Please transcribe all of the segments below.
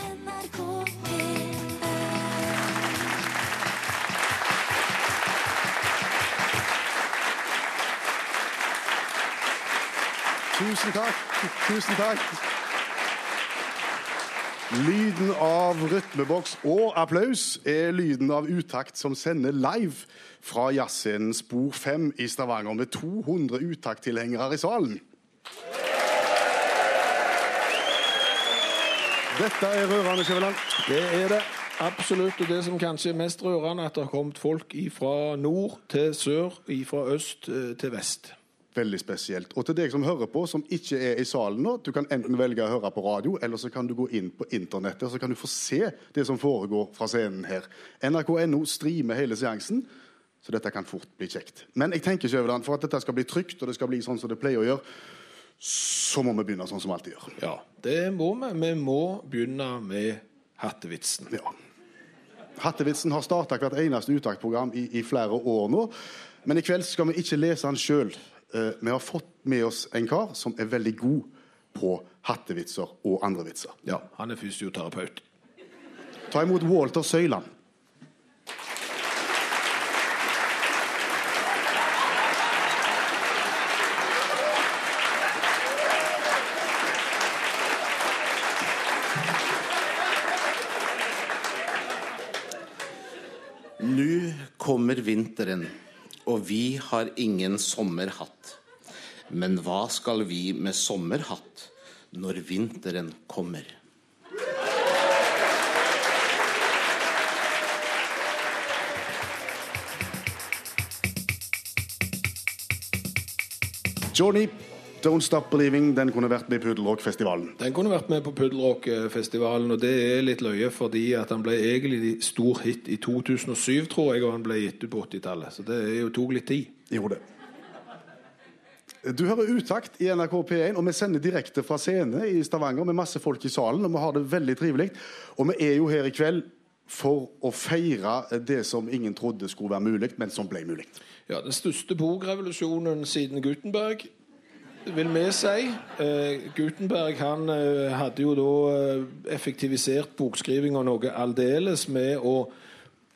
NRK P1 Tusen takk. Tusen takk. Lyden av rytmeboks og applaus er lyden av utakt som sender live fra jazzscenen Spor 5 i Stavanger med 200 utakttilhengere i salen. Dette er rørende, Skjæveland. Det er det absolutt. Og det som kanskje er mest rørende, at det har kommet folk fra nord til sør, fra øst eh, til vest. Veldig spesielt. Og til deg som hører på, som ikke er i salen nå, du kan enten velge å høre på radio, eller så kan du gå inn på internettet, og så kan du få se det som foregår fra scenen her. NRK.no streamer hele seansen, så dette kan fort bli kjekt. Men jeg tenker, Skjæveland, for at dette skal bli trygt, og det skal bli sånn som det pleier å gjøre, så må vi begynne sånn som vi alltid gjør. Ja, det må vi. Vi må begynne med hattevitsen. Ja. Hattevitsen har starta hvert eneste uttaksprogram i, i flere år nå. Men i kveld skal vi ikke lese den sjøl. vi har fått med oss en kar som er veldig god på hattevitser og andre vitser. Ja, Han er fysioterapeut. Ta imot Walter Søyland. Nå kommer vinteren, og vi har ingen sommerhatt. Men hva skal vi med sommerhatt når vinteren kommer? Johnny, Don't Stop Believing, den kunne vært med i Puddelrockfestivalen. Den kunne vært med på Puddelrock-festivalen, og det er litt løye fordi at han ble egentlig stor hit i 2007, tror jeg, og han ble gitt ut på 80-tallet. Så det jo tok litt tid. Gjorde det. Du hører Utakt i NRK P1, og vi sender direkte fra scene i Stavanger med masse folk i salen, og vi har det veldig trivelig. Og vi er jo her i kveld for å feire det som ingen trodde skulle være mulig, men som ble mulig. Ja, Den største bokrevolusjonen siden Gutenberg, vil vi si. Eh, Gutenberg han eh, hadde jo da eh, effektivisert bokskrivinga noe aldeles med å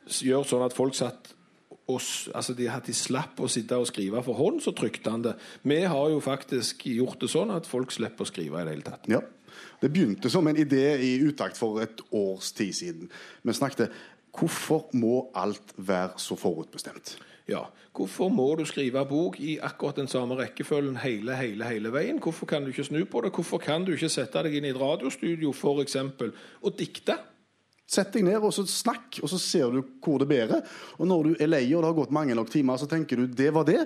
gjøre sånn at folk satt og, altså de, de slapp å sitte og skrive for hånd, så trykte han det. Vi har jo faktisk gjort det sånn at folk slipper å skrive i det hele tatt. Ja. Det begynte som en idé i Utakt for et års tid siden. Vi snakket hvorfor må alt være så forutbestemt? Ja, Hvorfor må du skrive bok i akkurat den samme rekkefølgen hele, hele, hele veien? Hvorfor kan du ikke snu på det? Hvorfor kan du ikke sette deg inn i et radiostudio for eksempel, og dikte? Sett deg ned og så snakk, og så ser du hvor det bærer. Og når du er lei og det har gått mange nok timer, så tenker du det var det.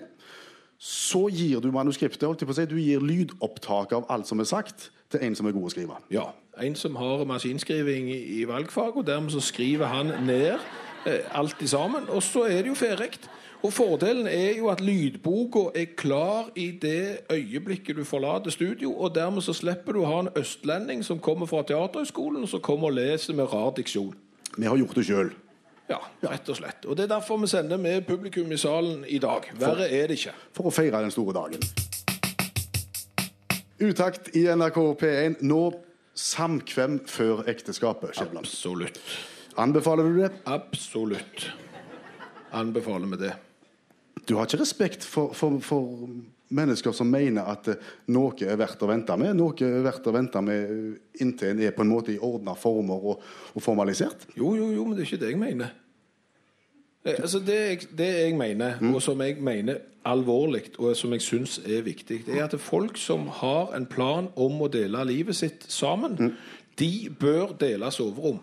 Så gir du manuskriptet, holdt jeg på å si, du gir lydopptak av alt som er sagt, til en som er god å skrive. Ja, En som har maskinskriving i, valgfag, og dermed så skriver han ned eh, alt i sammen, og så er det jo ferdig. Og Fordelen er jo at lydboka er klar i det øyeblikket du forlater studio, og dermed så slipper du å ha en østlending som kommer fra Teaterhøgskolen, som kommer og leser med rar diksjon. Vi har gjort det sjøl. Ja, rett og slett. Og Det er derfor vi sender med publikum i salen i dag. Verre er det ikke. for å feire den store dagen. Utakt i NRK P1. Nå samkvem før ekteskapet. Skjæveland. Absolutt. Anbefaler du det? Absolutt. Anbefaler vi det. Du har ikke respekt for, for, for mennesker som mener at eh, noe er verdt å vente med. Noe er verdt å vente med inntil en er på en måte i ordna former og, og formalisert. Jo, jo, jo, men det er ikke det jeg mener. Eh, Altså det, jeg, det jeg mener, og som jeg mener alvorlig, og som jeg syns er viktig, det er at folk som har en plan om å dele livet sitt sammen, de bør dele soverom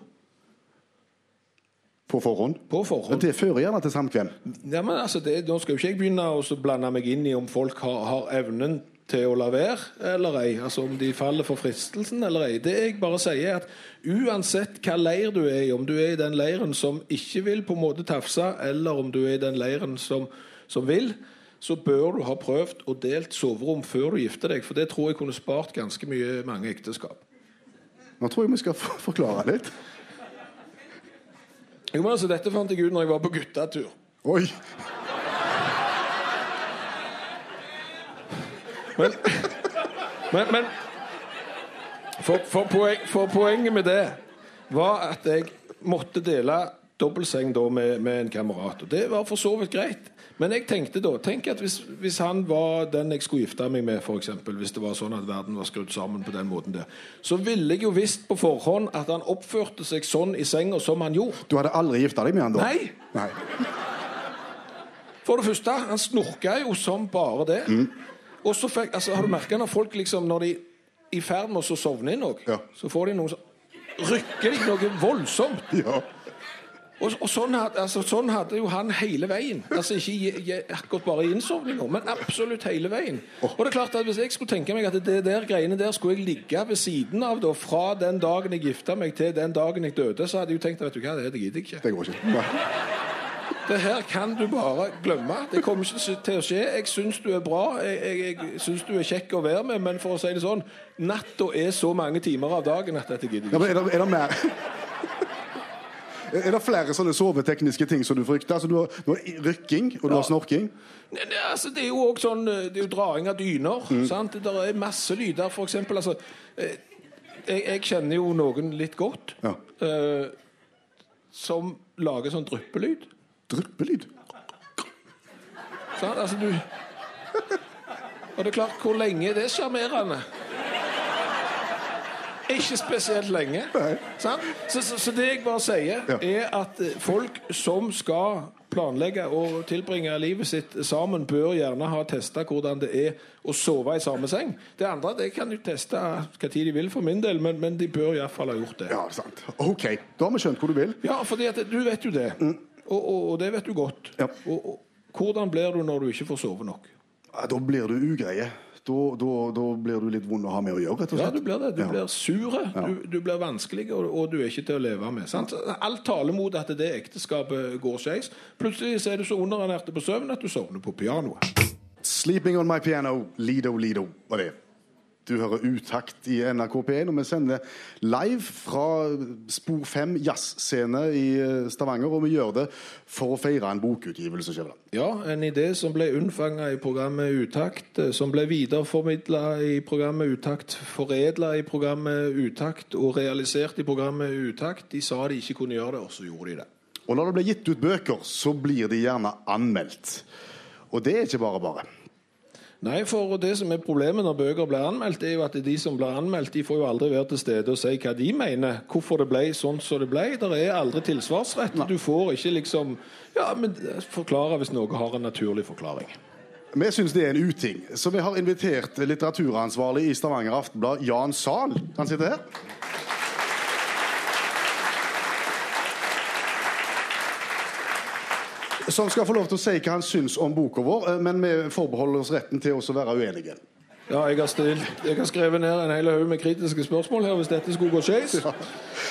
På forhånd. på Men forhånd. det fører gjerne til samkvem. Ja, men altså det, Nå skal jo ikke jeg begynne å blande meg inn i om folk har, har evnen til å la være eller ei. Altså om de faller for fristelsen eller ei. Det jeg bare sier, er at uansett hva leir du er i, om du er i den leiren som ikke vil på en måte tafse, eller om du er i den leiren som, som vil, så bør du ha prøvd og delt soverom før du gifter deg. For det tror jeg kunne spart ganske mye mange ekteskap. Nå tror jeg vi skal forklare litt. Jo, men altså, Dette fant jeg ut når jeg var på guttatur. Oi! Men, men, men for, for, poen, for poenget med det var at jeg måtte dele dobbeltseng da med, med en kamerat. Og det var for så vidt greit. Men jeg tenkte da tenk at hvis, hvis han var den jeg skulle gifte meg med, eksempel, hvis det var sånn at verden var skrudd sammen på den måten der, så ville jeg jo visst på forhånd at han oppførte seg sånn i senga som han gjorde. Du hadde aldri gifta deg med han da? Nei! Nei. For det første, han snorka jo som bare det. Mm. Og så fikk, altså, Har du merka når folk liksom Når de er i ferd med å sovne inn noe, Ja. så får de noe sånn Rykker de noe voldsomt. Ja. Og, og sånn, hadde, altså, sånn hadde jo han hele veien. Altså Ikke akkurat bare i innsovninga, men absolutt hele veien. Og det er klart at Hvis jeg skulle tenke meg at det der greiene der skulle jeg ligge ved siden av da, fra den dagen jeg gifta meg til den dagen jeg døde, så hadde jeg jo tenkt vet du hva, det gidder jeg ikke. Det går ikke. Nei. Det her kan du bare glemme. Det kommer ikke til å skje. Jeg syns du er bra, jeg, jeg, jeg syns du er kjekk å være med, men for å si det sånn, natta er så mange timer av dagen at dette gidder Ja, jeg ikke. er, det, er det mer Er det flere sånne sovetekniske ting som du frykter? Altså, du har, du har rykking, og du har snorking. Ne, ne, altså, det er jo også sånn eh, Det er jo draing av dyner. sant? Det er masse lyder, eksempel. Altså, eh, jeg, jeg kjenner jo noen litt godt Ja. eh, som lager sånn dryppelyd. Dryppelyd. Sant? Altså, du Og det er klart, hvor lenge er det sjarmerende? Ikke spesielt lenge. Så, så, så det jeg bare sier, Ja. er at eh, folk som skal planlegge og tilbringe livet sitt sammen, bør gjerne ha testa hvordan det er å sove i samme seng. Det andre det kan de teste hva tid de vil, for min del, men, men de bør iallfall ha gjort det. Ja, sant. OK, da har vi skjønt hvor du vil. Ja, fordi du vet jo det. Og, og, og det vet du godt. Ja. Og, og hvordan blir du når du ikke får sove nok? Ja, da blir du ugreie. Da, da, da blir du litt vond å ha med å gjøre, rett og Ja, du blir det. Du Ja. blir sur, du, du blir vanskelig, og, og du er ikke til å leve med. Sant? Alt taler mot at det ekteskapet går skeis. Plutselig er du så underernært på søvn at du sovner på pianoet. Sleeping on my piano, Lido Lido var det. Du hører Utakt i NRK P1, og vi sender live fra Spor 5 jazzscene i eh, Stavanger. Og vi gjør det for å feire en bokutgivelse. Kjøvland. Ja, en idé som ble unnfanga i programmet Utakt, eh, som ble videreformidla i programmet Utakt, foredla i programmet Utakt og realisert i programmet Utakt. De sa de ikke kunne gjøre det, og så gjorde de det. Og når det blir gitt ut bøker, så blir de gjerne anmeldt. Og det er ikke bare bare. Nei, for det som er problemet når bøker blir anmeldt, er jo at de som blir anmeldt, de får jo aldri være til stede og si hva de mener. Hvorfor det ble sånn som det ble. Det er aldri tilsvarsrett. Du får ikke liksom Ja, men forklare hvis noe har en naturlig forklaring. Vi syns det er en uting, så vi har invitert litteraturansvarlig i Stavanger Aftenblad, Jan Zahl. Han sitter her. Som skal få lov til å si hva han syns om boka vår, eh, men vi forbeholder oss retten til å være uenige. Ja, jeg har, stilt, jeg har skrevet ned en hel haug med kritiske spørsmål her hvis dette skulle gå skeis.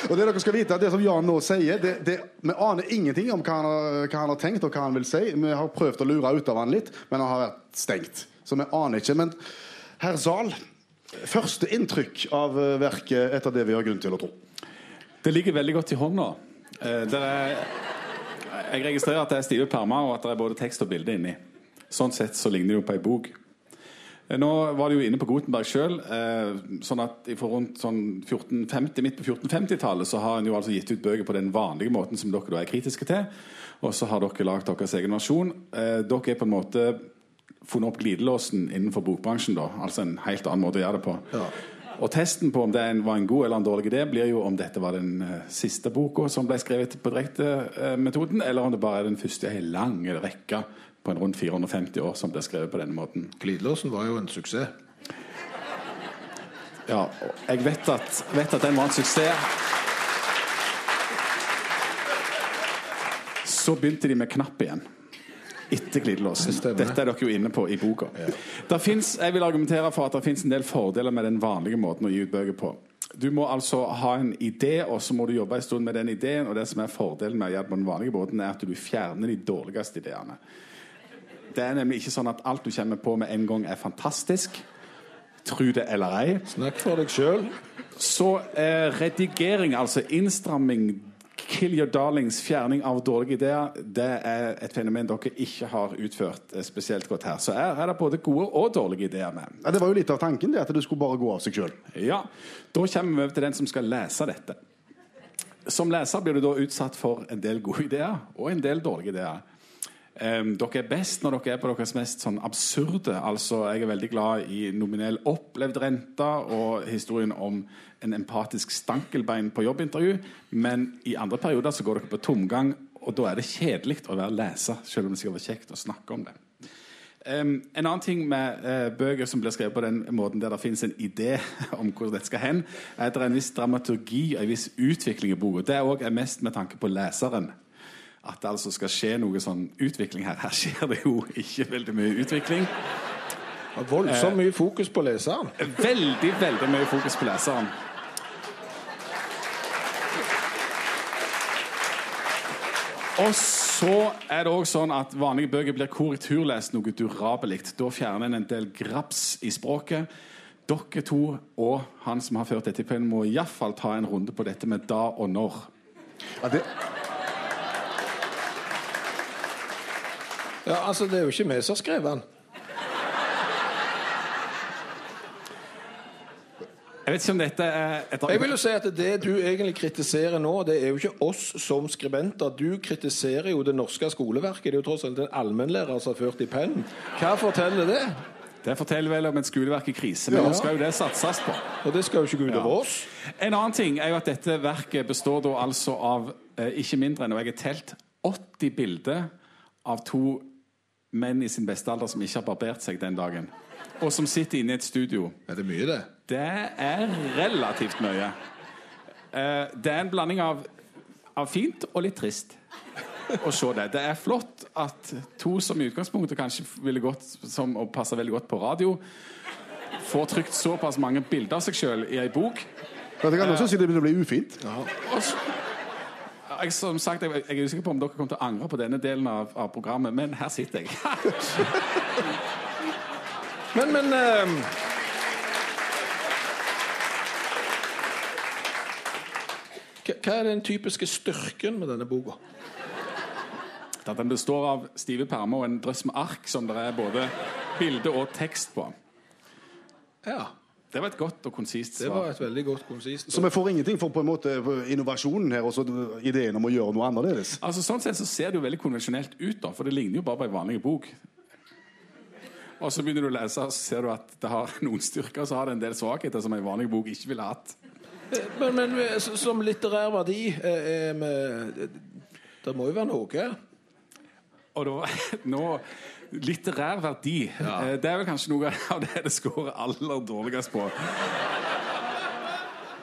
Og det dere skal vite, at det som Jan nå sier, det, det, vi aner ingenting om hva han, har, hva han har tenkt og hva han vil si. Vi har prøvd å lure ut av han litt, men han har vært stengt. Så vi aner ikke. Men herr Zahl, første inntrykk av eh, verket etter det vi har grunn til å tro? Det ligger veldig godt i hånda. Det er, jeg registrerer at det er stive permer, og at det er både tekst og bilde inni. Sånn sett så ligner det jo på ei bok. Nå var det jo inne på Gutenberg sjøl. Eh, sånn at for rundt sånn 1450, midt på 1450-tallet så har en jo altså gitt ut bøker på den vanlige måten som dere da er kritiske til. Og så har dere lagd deres egen versjon. Eh, dere er på en måte funnet opp glidelåsen innenfor bokbransjen. da, Altså en helt annen måte å gjøre det på. Og testen på om det var en god eller en dårlig idé, blir jo om dette var den eh, siste boka som ble skrevet på direkte-metoden, eller om det bare er den første i en lang rekke på en rundt 450 år som ble skrevet på denne måten. Glidelåsen var jo en suksess. Ja, jeg vet at, vet at den var en suksess. Så begynte de med knapp igjen. Etter glidelåsen. Dette er dere jo inne på i boka. Der finnes, jeg vil argumentere for at det fins en del fordeler med den vanlige måten å gi ut bøker på. Du må altså ha en idé, og så må du jobbe en stund med den ideen. Og det som er fordelen med å gjøre det på den vanlige måten, er at du fjerner de dårligste ideene. Det er nemlig ikke sånn at alt du kommer på med en gang, er fantastisk. Tro det eller ei. Snakk for deg sjøl. Så eh, redigering, altså innstramming, kill your darlings, fjerning av dårlige ideer, det er et fenomen dere ikke har utført eh, spesielt godt her. Så her er det både gode og dårlige ideer med. Ja, det var jo litt av tanken, det, at det skulle bare gå av seg sjøl. Ja, Da kommer vi over til den som skal lese dette. som leser blir du da utsatt for en del gode ideer og en del dårlige ideer. Em, dere er best når dere er på deres mest sånn absurde. altså Jeg er veldig glad i nominell opplevd rente og historien om en empatisk stankelbein på jobbintervju. Men i andre perioder så går dere på tomgang, og da er det kjedelig å være leser, selv om det skal være kjekt å snakke om det. Um, en annen ting med uh, bøker som blir skrevet på den måten der det finnes en idé om hvor dette skal hen, er at det er en viss dramaturgi og en viss utvikling i boka. Det òg er mest med tanke på leseren. At det altså skal skje noe sånn utvikling her. Her skjer det jo ikke veldig mye utvikling. Voldsomt mye fokus på leseren. Veldig, veldig mye fokus på leseren. Og så er det også sånn at vanlige bøker blir korrekturlest noe durabelig. Da fjerner en en del graps i språket. Dere to og han som har ført dette i pennen, må iallfall ta en runde på dette med da og når. Ja, det, Ja, altså, Det er jo ikke vi som har skrevet den. Jeg vet ikke om dette er et Jeg vil jo si at Det du egentlig kritiserer nå, det er jo ikke oss som skribenter. Du kritiserer jo det norske skoleverket. Det er jo tross alt en allmennlærer som har ført i pennen. Hva forteller det? Det forteller vel om et skoleverk i krise, men Ja. nå skal jo det satses på. Og det skal jo ikke gå ut over Ja. oss. En annen ting er jo at dette verket består da altså av eh, ikke mindre enn og jeg har telt 80 bilder av to menn i sin beste alder som ikke har barbert seg den dagen, og som sitter inne i et studio. Er det mye, det? Det er relativt mye. Eh, det er en blanding av, av fint og litt trist å se det. Det er flott at to som i utgangspunktet kanskje ville gått som å passe veldig godt på radio, får trykt såpass mange bilder av seg sjøl i ei bok. men det kan også si det begynner å bli ufint. Og så- jeg, som sagt, jeg, jeg er usikker på om dere kommer til å angre på denne delen av, av programmet, men her sitter jeg. Men, men hva- Hva er den typiske styrken med denne boka? At den består av stive permer og en drøss med ark som det er både bilde og tekst på. Ja, Det var et godt og konsist svar. Det var et veldig godt konsist. Så vi får ingenting for på en måte innovasjonen her og så ideen om å gjøre noe annerledes. Altså Sånn sett så ser det jo veldig konvensjonelt ut, da, for det ligner jo bare på en vanlig bok. Og så begynner du å lese, og så ser du at det har noen styrker, og så har det en del svakheter som en vanlig bok ikke ville hatt. Men, men som litterær verdi eh, eh, Det må jo være noe? Og da, nå Litterær verdi. Ja. Det er vel kanskje noe av det det scorer aller dårligst på.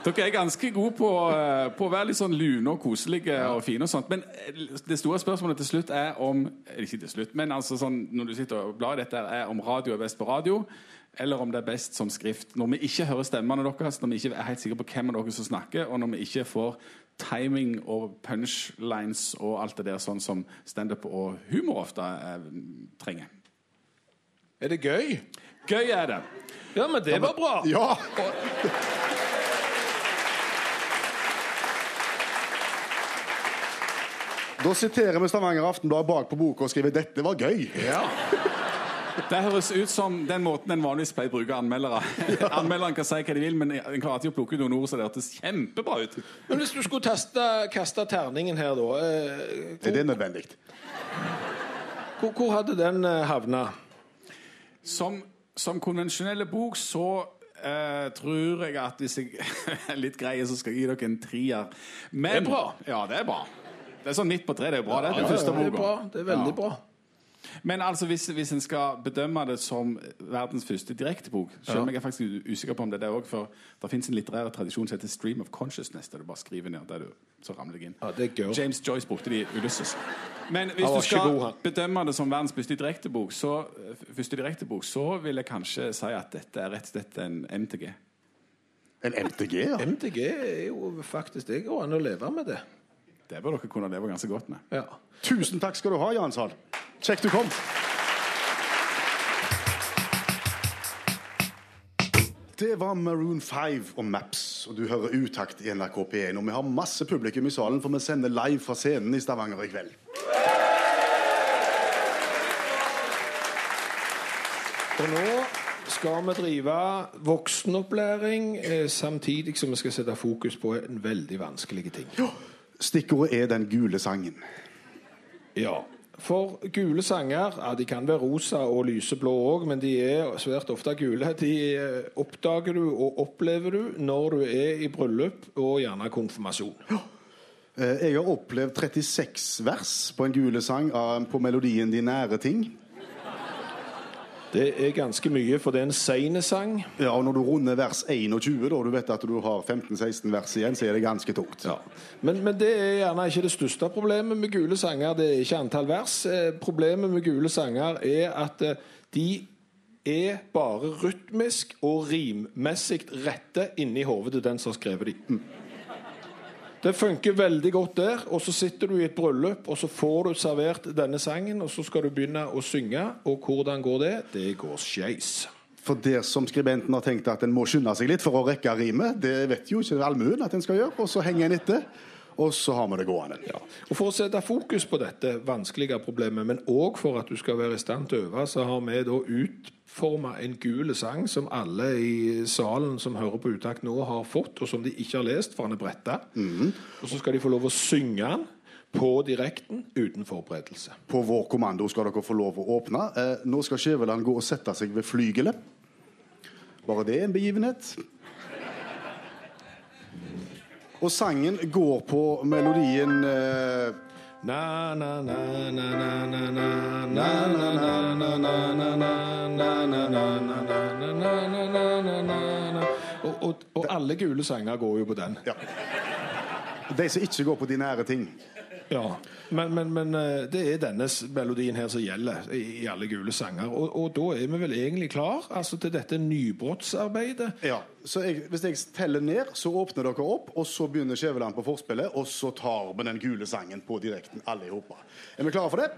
Dere er ganske gode på, eh, på å være litt sånn lune og koselige og fine. og sånt Men eh, det store spørsmålet til slutt er om Ikke til slutt, men altså sånn, når du sitter og blar i dette, er om radio er best på radio, eller om det er best som skrift. Når vi ikke hører stemmene deres, når vi ikke er helt sikre på hvem av dere som snakker, og når vi ikke får timing og punchlines og alt det der sånn som standup og humor ofte eh, trenger. Er det gøy? Gøy er det. Ja, men det var bra. Ja! Da siterer vi Stavanger Aftenblad bak på boka og skriver 'Dette var gøy'. Ja. Det høres ut som den måten en vanligvis pleier å bruke anmeldere. Anmelderen kan si hva de vil, men en klarer ikke å plukke ut noen ord så det hørtes kjempebra ut. Men hvis du skulle teste, kaste terningen her, da eh, Er det nødvendig? hvor, hvor hadde den eh, havna? Som, som konvensjonelle bok så eh, tror jeg at hvis jeg er litt grei, så skal jeg gi dere en trier. Men, Det er bra. Ja, det er bra. Det er sånn midt på tre. Det er bra. det er den Ja, første det er boka. bra. Det er veldig Ja. bra. Men altså, hvis, hvis en skal bedømme det som verdens første direktebok Selv om jeg er faktisk usikker på om det er det òg, for det fins en litterær tradisjon som heter Stream of Consciousness, der du bare skriver ned der du, så ramler deg inn. Ja, det er gøy. James Joyce brukte de i Ulysses. Men hvis du skal god, bedømme det som verdens første direktebok, så, første direktebok, så vil jeg kanskje si at dette er rett og slett en MTG. En MTG, ja. MTG er jo faktisk Det går an å leve med det. Det bør dere kunne leve ganske godt med. Ja. Tusen takk skal du ha, Jan Sahl. Kjekt du kom. Det var Maroon 5 og Maps, og du hører utakt i NRK P1. Og vi har masse publikum i salen, for vi sender live fra scenen i Stavanger i kveld. Og nå skal vi drive voksenopplæring eh, samtidig som vi skal sette fokus på en veldig vanskelig ting. Stikkordet er den gule sangen. Ja. For gule sanger ja, de kan være rosa og lyseblå òg, men de er svært ofte gule. De eh, oppdager du og opplever du når du er i bryllup og gjerne konfirmasjon. Eh, Jeg har opplevd 36 vers på en gule sang på melodien De nære ting. Det er ganske mye, for det er en sein sang. Ja, og Når du runder vers 21, da, og du vet at du har 15-16 vers igjen, så er det ganske tungt. Ja. Men, men det er gjerne ikke det største problemet med gule sanger. Det er ikke antall vers. Eh, problemet med gule sanger er at eh, de er bare rytmisk og rimmessig rette inni hodet til den som har skrevet dem. Det funker veldig godt der, og så sitter du i et bryllup, og så får du servert denne sangen, og så skal du begynne å synge, og hvordan går det? Det går skeis. For der som skribenten har tenkt at en må skynde seg litt for å rekke rimet, det vet jo ikke allmuen at en skal gjøre, og så henger en etter, og så har vi det gående. Ja. Og For å sette fokus på dette vanskelige problemet, men òg for at du skal være i stand til å øve, så har vi da utforma en gul sang som alle i salen som hører på utakt nå, har fått, og som de ikke har lest, for han er bretta. Og så skal de få lov å synge den på direkten uten forberedelse. På vår kommando skal dere få lov å åpne. Eh, nå skal Skjæveland gå og sette seg ved flygelet. Bare det er en begivenhet. Og sangen går på melodien og, alle gule sanger går jo på den. Ja. De som ikke går på de nære ting. Ja, men, men, men eh, det er denne melodien her som gjelder i, i alle gule sanger. Og, og da er vi vel egentlig klar altså, til dette nybrottsarbeidet. Ja, så jeg, Hvis jeg teller ned, så åpner dere opp, og så begynner Skjæveland på forspillet, og så tar vi den gule sangen på direkten, alle i hopa. Er vi klare for det?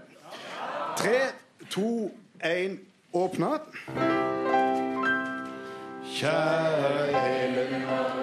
Tre, to, én, åpne. Kjære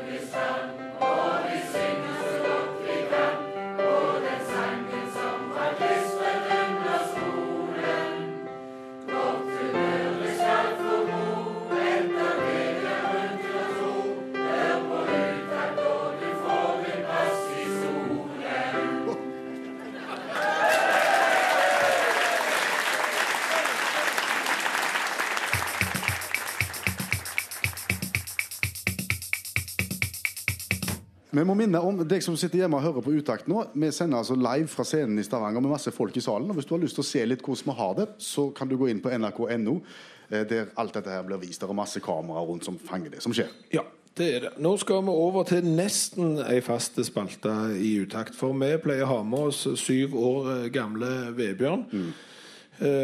Vi må minne om deg som sitter hjemme og hører på Utakt nå. Vi sender altså live fra scenen i Stavanger med masse folk i salen. og Hvis du har lyst til å se litt hvordan vi har det, så kan du gå inn på nrk.no, eh, der alt dette her blir vist. Det er masse kameraer rundt som fanger det som skjer. Ja, det er det. Nå skal vi over til nesten ei faste spalte i utakt. For vi pleier å ha med oss syv år eh, gamle Vebjørn. Mm.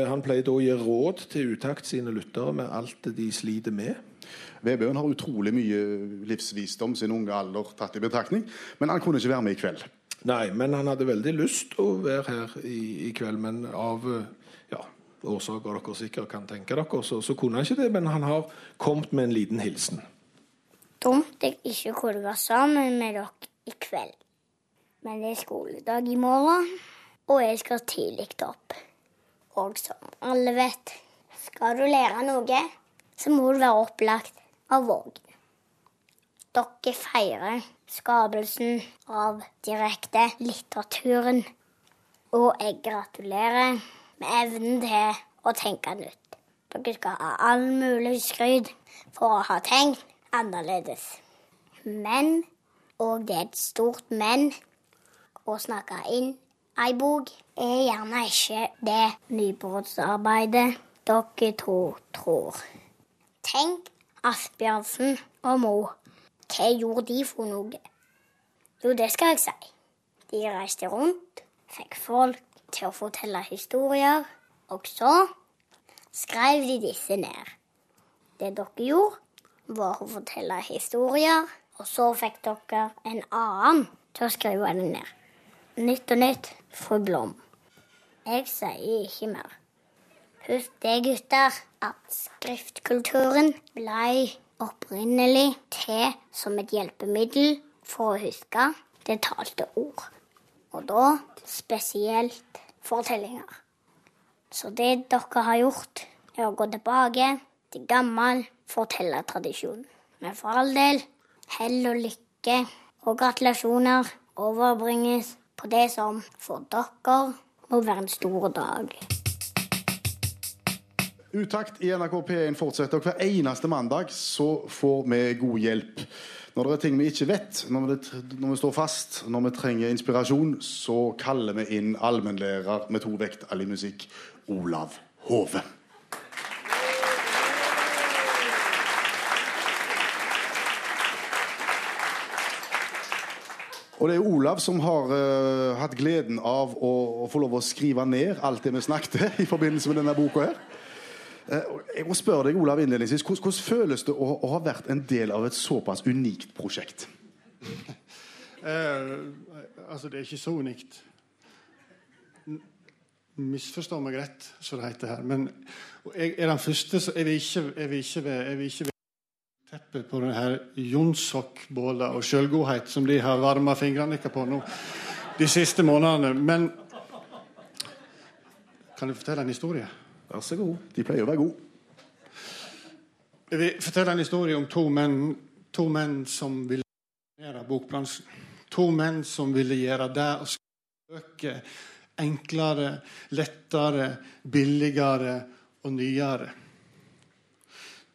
Han pleier da å gi råd til utakt sine lyttere med alt de sliter med. Vebjørn har utrolig mye livsvisdom sin unge alder tatt i betraktning, men han kunne ikke være med i kveld. Nei, men han hadde veldig lyst å være her i, i kveld, men av eh, ja, årsaker dere sikkert kan tenke dere, så, så kunne han ikke det. Men han har kommet med en liten hilsen. Dumt jeg ikke kunne være sammen med dere i kveld. Men det er skoledag i morgen, og jeg skal tidlig opp. Og som alle vet, skal du lære noe, så må du være opplagt av vågen. Dere feirer skapelsen av direkte litteraturen. Og jeg gratulerer med evnen til å tenke nytt. Dere skal ha all mulig skryt for å ha tenkt annerledes. Men, og det er et stort men, å snakke inn ei bok er gjerne ikke det nybrottsarbeidet dere to tror. Tenk Asbjørnsen og Mo. Hva gjorde de for noe? Jo, det skal jeg si. De reiste rundt, fikk folk til å fortelle historier, og så skrev de disse ned. Det dere gjorde, var å fortelle historier, og så fikk dere en annen til å skrive det ned. Nytt og nytt, fru Blom. Jeg sier ikke mer. Husk det, gutter, at skriftkulturen blei opprinnelig til som et hjelpemiddel for å huske det talte ord. Og da spesielt fortellinger. Så det dere har gjort, er å gå tilbake til gammel fortellertradisjon. Men for all del, hell og lykke og gratulasjoner overbringes på det som for dere må være en stor dag. Utakt i NRK P1 fortsetter, og hver eneste mandag så får vi god hjelp. Når det er ting vi ikke vet, når vi, når vi står fast, når vi trenger inspirasjon, så kaller vi inn allmennlærer med to vekt all musikk, Olav Hove. Og det er Olav som har uh, hatt gleden av å, å få lov å skrive ned alt det vi snakket i forbindelse med denne boka her. Eh, jeg må spørre deg, Olav, innledningsvis, hvordan, føles det å, å ha vært en del av et såpass unikt prosjekt? Eh, altså, det er ikke så unikt. Misforstår Misforstå meg rett, som det heter her. Men jeg er den første så jeg vil ikke, jeg teppet på denne her Jonsok-båla og sjølgodhet som de har varma fingrene på nå de siste månedene. Men kan jeg fortelle en historie? Vær så god. De pleier å være gode. Jeg vil fortelle en historie om to menn, to menn som ville gjøre bokbransjen. To menn som ville gjøre det å skrive bøker enklere, lettere, billigere og nyere.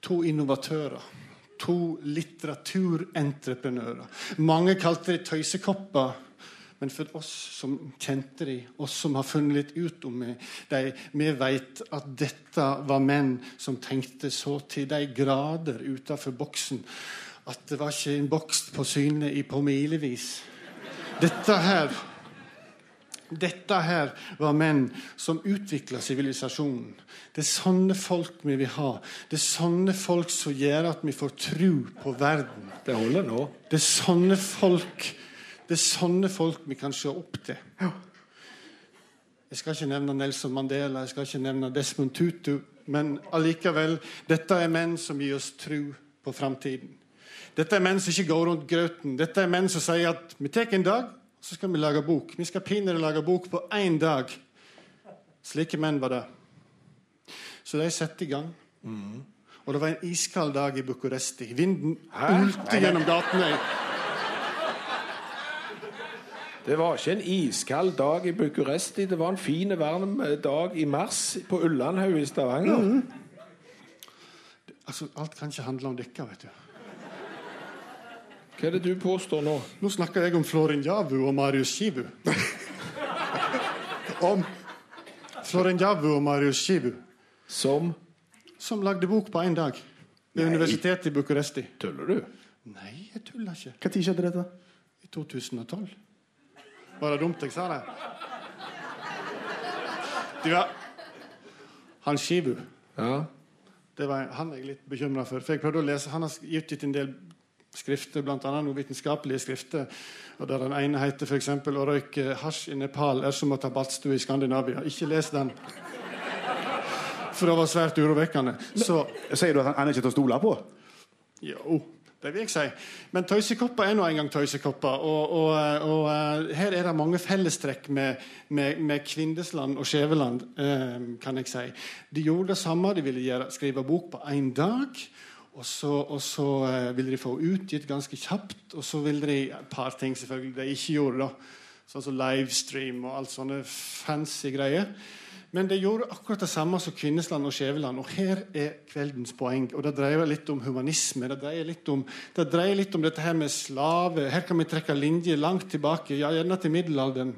To innovatører. To litteraturentreprenører. Mange kalte de tøysekopper. Men for oss som kjente dem, oss som har funnet litt ut om dem, vi vet at dette var menn som tenkte så til de grader utenfor boksen at det var ikke en boks på syne i på milevis. Dette her dette her var menn som utvikla sivilisasjonen. Det er sånne folk vi vil ha. Det er sånne folk som gjør at vi får tro på verden. Det holder nå. Det er sånne folk Det er sånne folk vi kan se opp til. Jeg skal ikke nevne Nelson Mandela, jeg skal ikke nevne Desmond Tutu, men allikevel, dette er menn som gir oss tro på framtiden. Dette er menn som ikke går rundt grøten. Dette er menn som sier at vi tar en dag, og så skal vi lage bok. Vi skal pinadø lage bok på én dag. Slike menn var det. Så de satte i gang. Og det var en iskald dag i Bucuresti. Vinden ulte gjennom gatene. Det var ikke en iskald dag i Bucuresti. Det var en fin, varm eh, dag i mars på Ullandhaug i Stavanger. Altså, Alt kan ikke handle om dere, vet du. Hva er det du påstår nå? Nå snakker jeg om Florin Javu og Marius Shivu. Om Florin Javu og Marius Shivu, Som som lagde bok på én dag ved universitetet i Bucuresti. Tuller du? Nei, jeg tuller ikke. Når skjedde dette? I 2012. Var det dumt jeg sa det? Du, ja. Han Shibu. Ja. det var, Han er jeg litt bekymra for. For jeg prøvde å lese, Han har utgitt en del skrifter, bl.a. noen vitenskapelige skrifter. og Der den ene heter f.eks.: 'Å røyke hasj i Nepal er som å ta badstue i Skandinavia'. Ikke les den. For det var svært urovekkende. Så Sier du at han, han er ikke til å stole på? jo, det vil jeg si. Men tøysekopper er nå engang tøysekopper. Og, og, og eh, her er det mange fellestrekk med, med, med Kvindesland og Skjæveland, eh, kan jeg si. De gjorde det samme. De ville gjøre, skrive bok på én dag. Og så, og så eh, ville de få utgitt ganske kjapt. Og så ville de et par ting selvfølgelig de ikke gjorde. da. Sånn som livestream og alt sånne fancy greier. Men det gjorde akkurat det samme som Kvinnesland og Skjæveland. Og her er kveldens poeng. Og det dreier litt om humanisme. Det dreier litt om, det dreier litt om dette her med slave. Her kan vi trekke linjer langt tilbake, ja, gjerne til middelalderen.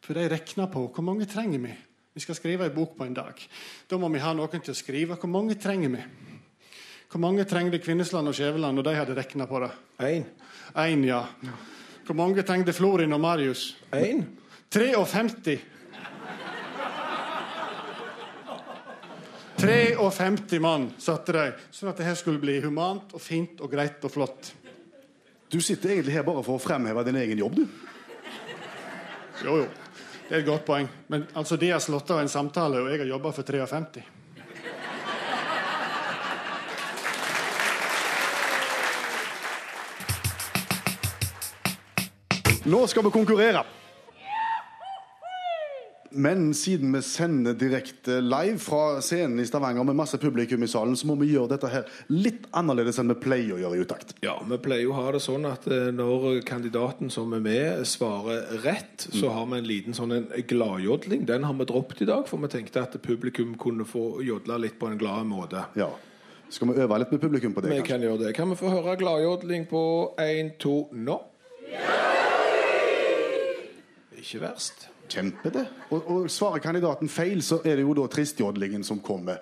For de regner på hvor mange trenger vi. Vi skal skrive en bok på en dag. Da må vi ha noen til å skrive. Hvor mange trenger vi? Hvor mange trengte Kvinnesland og Skjæveland når de hadde regna på det? Én. Én, ja. Hvor mange trengte Florin og Marius? Én? 53. 53 mann satte de, sånn at det her skulle bli humant og fint og greit og flott. Du sitter egentlig her bare for å fremheve din egen jobb, du. Jo, jo. Det er et godt poeng. Men altså, de har slått av en samtale, og jeg har jobba for 53. Nå skal vi konkurrere. Men siden vi sender direkte live fra scenen i Stavanger med masse publikum i salen, så må vi gjøre dette her litt annerledes enn vi pleier å gjøre i utakt. Ja, Vi pleier jo å ha det sånn at eh, når kandidaten som er med, svarer rett, så har vi en liten sånn en gladjodling. Den har vi droppet i dag, for vi tenkte at publikum kunne få jodle litt på en glad måte. Ja. Skal vi øve litt med publikum på det? Vi kanskje? kan gjøre det. Kan vi få høre gladjodling på én, to, nå? Ikke verst. Kjempe det. Og, og svarer kandidaten feil, så er det jo da tristjodlingen som kommer.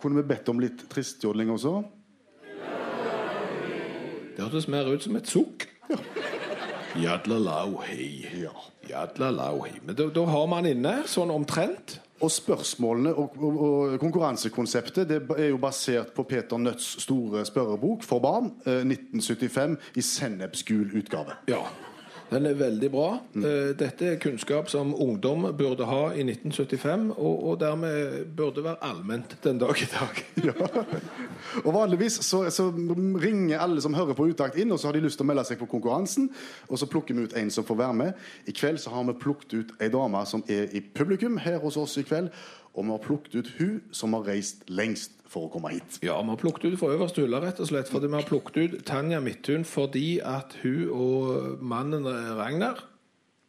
Kunne vi bedt om litt tristjodling også? Det hørtes mer ut som et sukk. Jadla lau hei. Ja. Jadla lau hei. Men da, da har man inne, sånn omtrent. Og spørsmålene og, og, og konkurransekonseptet det er jo basert på Peter Nødts store spørrebok for barn, eh, 1975, i sennepsgul utgave. Ja. Den er veldig bra. Mm. Dette er kunnskap som ungdom burde ha i 1975, og, og dermed burde være allment den dag i dag. Og Vanligvis så, så ringer alle som hører på Utakt inn, og så har de lyst til å melde seg på konkurransen. Og så plukker vi ut en som får være med. I kveld så har vi plukket ut ei dame som er i publikum her hos oss i kveld. Og vi har plukket ut hun som har reist lengst for å komme hit. Ja, vi har plukket ut fra øverste hylle, rett og slett. Fordi vi har plukket ut Tanja Midthun fordi at hun og mannen Ragnar,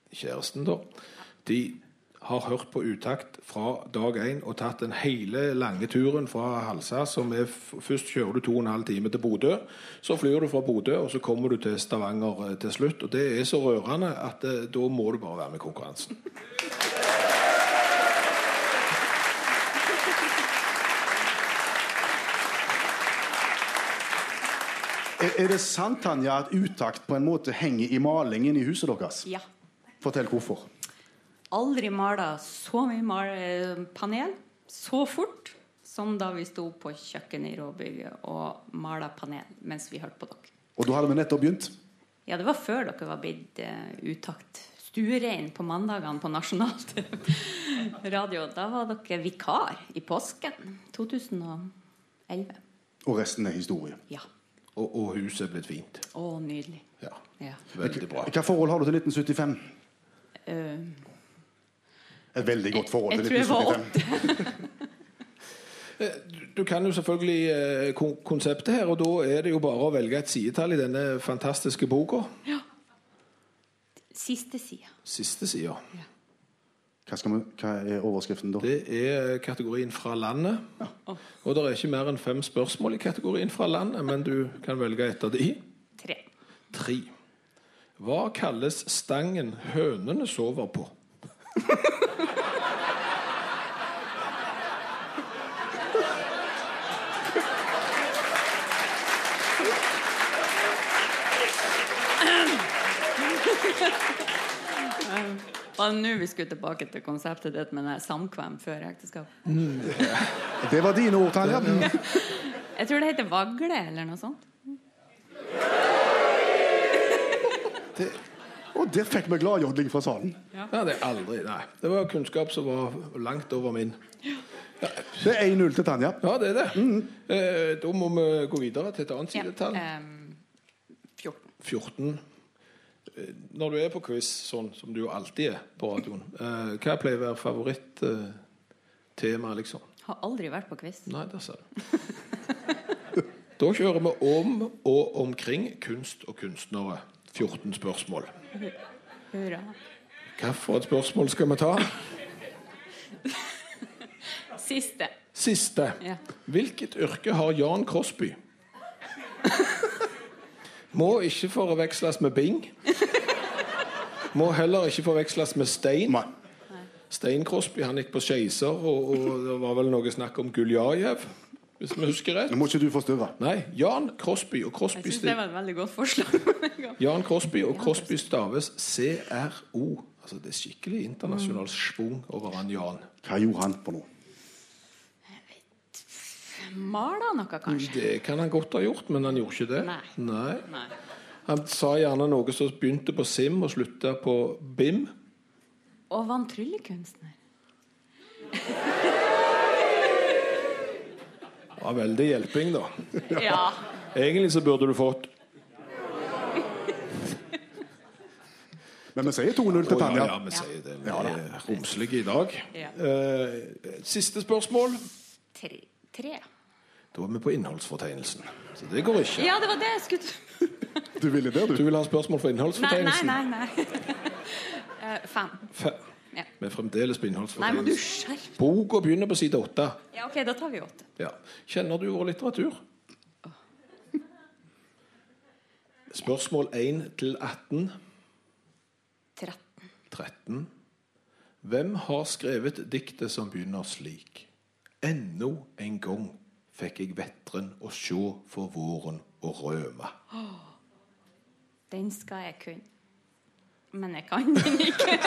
kjæresten da, de har hørt på utakt fra dag én og tatt den hele lange turen fra Halsa, som er Først kjører du to og en halv time til Bodø, så flyr du fra Bodø, og så kommer du til Stavanger eh, til slutt. Og det er så rørende at eh, da må du bare være med i konkurransen. Er, er det sant Tanja, at Utakt på en måte henger i malingen i huset deres? Ja. Fortell hvorfor. Aldri mala så mye mal panel så fort som da vi sto på kjøkkenet i Råbygget og mala panel mens vi hørte på dere. Og da hadde vi nettopp begynt. Ja, det var før dere var blitt uh, utakt. Stuerein på mandagene på nasjonalt radio. Da var dere vikar i påsken 2011. Og resten er historie. Ja. Og, og huset er blitt fint. Å, nydelig. Ja, Ja. Veldig bra. Hva forhold har du til 1975? Uh, Et veldig godt forhold jeg til jeg var 1975. Du kan jo selvfølgelig eh, konseptet her, og da er det jo bare å velge et sidetall i denne fantastiske boka. Ja. siste sida. Siste sida. Hva, skal vi, hva er overskriften da? Det er kategorien 'fra landet'. Og det er ikke mer enn fem spørsmål i kategorien 'fra landet', men du kan velge et av de. Tre. Tre. Hva kalles stangen hønene sover på? Var det nå vi skulle tilbake til konseptet ditt med samkvem før ekteskap? Det var dine ord, Tanja. Jeg tror det heter vagle eller noe sånt. Og der fikk vi gladjodling fra salen. Ja, det er aldri Nei. Det var kunnskap som var langt over min. Det er 1-0 til Tanja. Ja, det er det. Eh, da må vi gå videre til et annet Ja, sidetall. ehm, 14. 14. Eh, Når du er på quiz, sånn som du jo alltid er på radioen, eh, hva pleier å være favorittema, liksom? Har aldri vært på quiz. Nei, der ser du. Da kjører vi om og omkring kunst og kunstnere. 14 spørsmål. Hurra. Hvilket spørsmål skal vi ta? Siste. Siste. Ja. Hvilket yrke har Jan Crosby? Må ikke forveksles med Bing. Må heller ikke forveksles med Stein. Nei. Stein Crosby han gikk på Skeiser, og, og det var vel noe snakk om Guljajev, hvis vi husker rett. Nå må ikke du forstyrre. Nei, Jan Crosby og Crosby Jeg syns det var et veldig godt forslag. Jan Crosby og Crosby staves CRO. Altså Det er skikkelig internasjonal schwung over han Jan. Hva gjorde han på noe? Mala noe, kanskje? Det kan han godt ha gjort, men han gjorde ikke det. Nei. Nei. Nei. Han sa gjerne noe som begynte på Sim og slutta på Bim. Og var han tryllekunstner? Det var veldig hjelping, da. Ja. Egentlig så burde du fått Men vi sier 2-0 til Tanja. ja, ja, vi sier det. Vi er romslige i dag. Ja. Eh, siste spørsmål. Tre. Tre. Da er vi på innholdsfortegnelsen. Så det går ikke. Ja, det var det jeg skulle Du ville det, Du du? vil ha spørsmål for Nei, nei, nei. nei. uh, Fem. Fem. Ja. Vi er fremdeles på innholdsfortegnelsen. Boka begynner på side åtte. Ja, OK, da tar vi åtte. Ja. Kjenner du vår litteratur? Spørsmål 1 til 18. 13. 13. Hvem har skrevet diktet som begynner slik? Ennå en gang fikk jeg vetren å sjå for våren og røme. Den skal jeg kunne. Men jeg kan den ikke.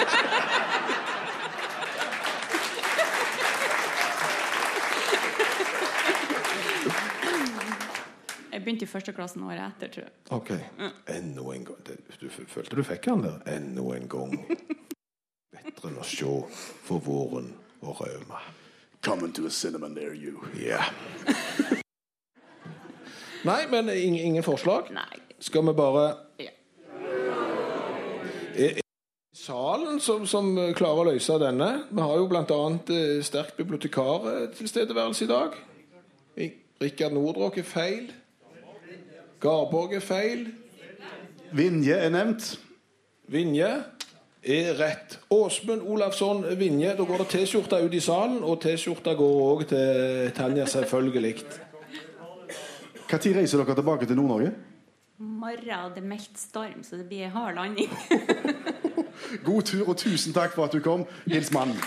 Jeg begynte i første klassen året etter, tror jeg. Ok. Enda en gang Du følte du fikk den der? Enda en gang. Vettren å se for våren og rømme. Coming to a cinema near you. Ja. Nei, men ingen, ingen forslag? Nei. Skal vi bare Ja. Er det salen som, som klarer å løse denne? Vi har jo bl.a. Eh, sterk bibliotekartilstedeværelse i dag. Rikard Nordrock er feil. Garborg er feil. Vinje er nevnt. Vinje er rett. Åsmund Olavsson Vinje. Da går det T-skjorte ut i salen, og T-skjorta går òg til Tanja, selvfølgelig. Når reiser dere tilbake til Nord-Norge? Morgen det er meldt storm, så det blir hard landing. God tur, og tusen takk for at du kom. Hils mannen.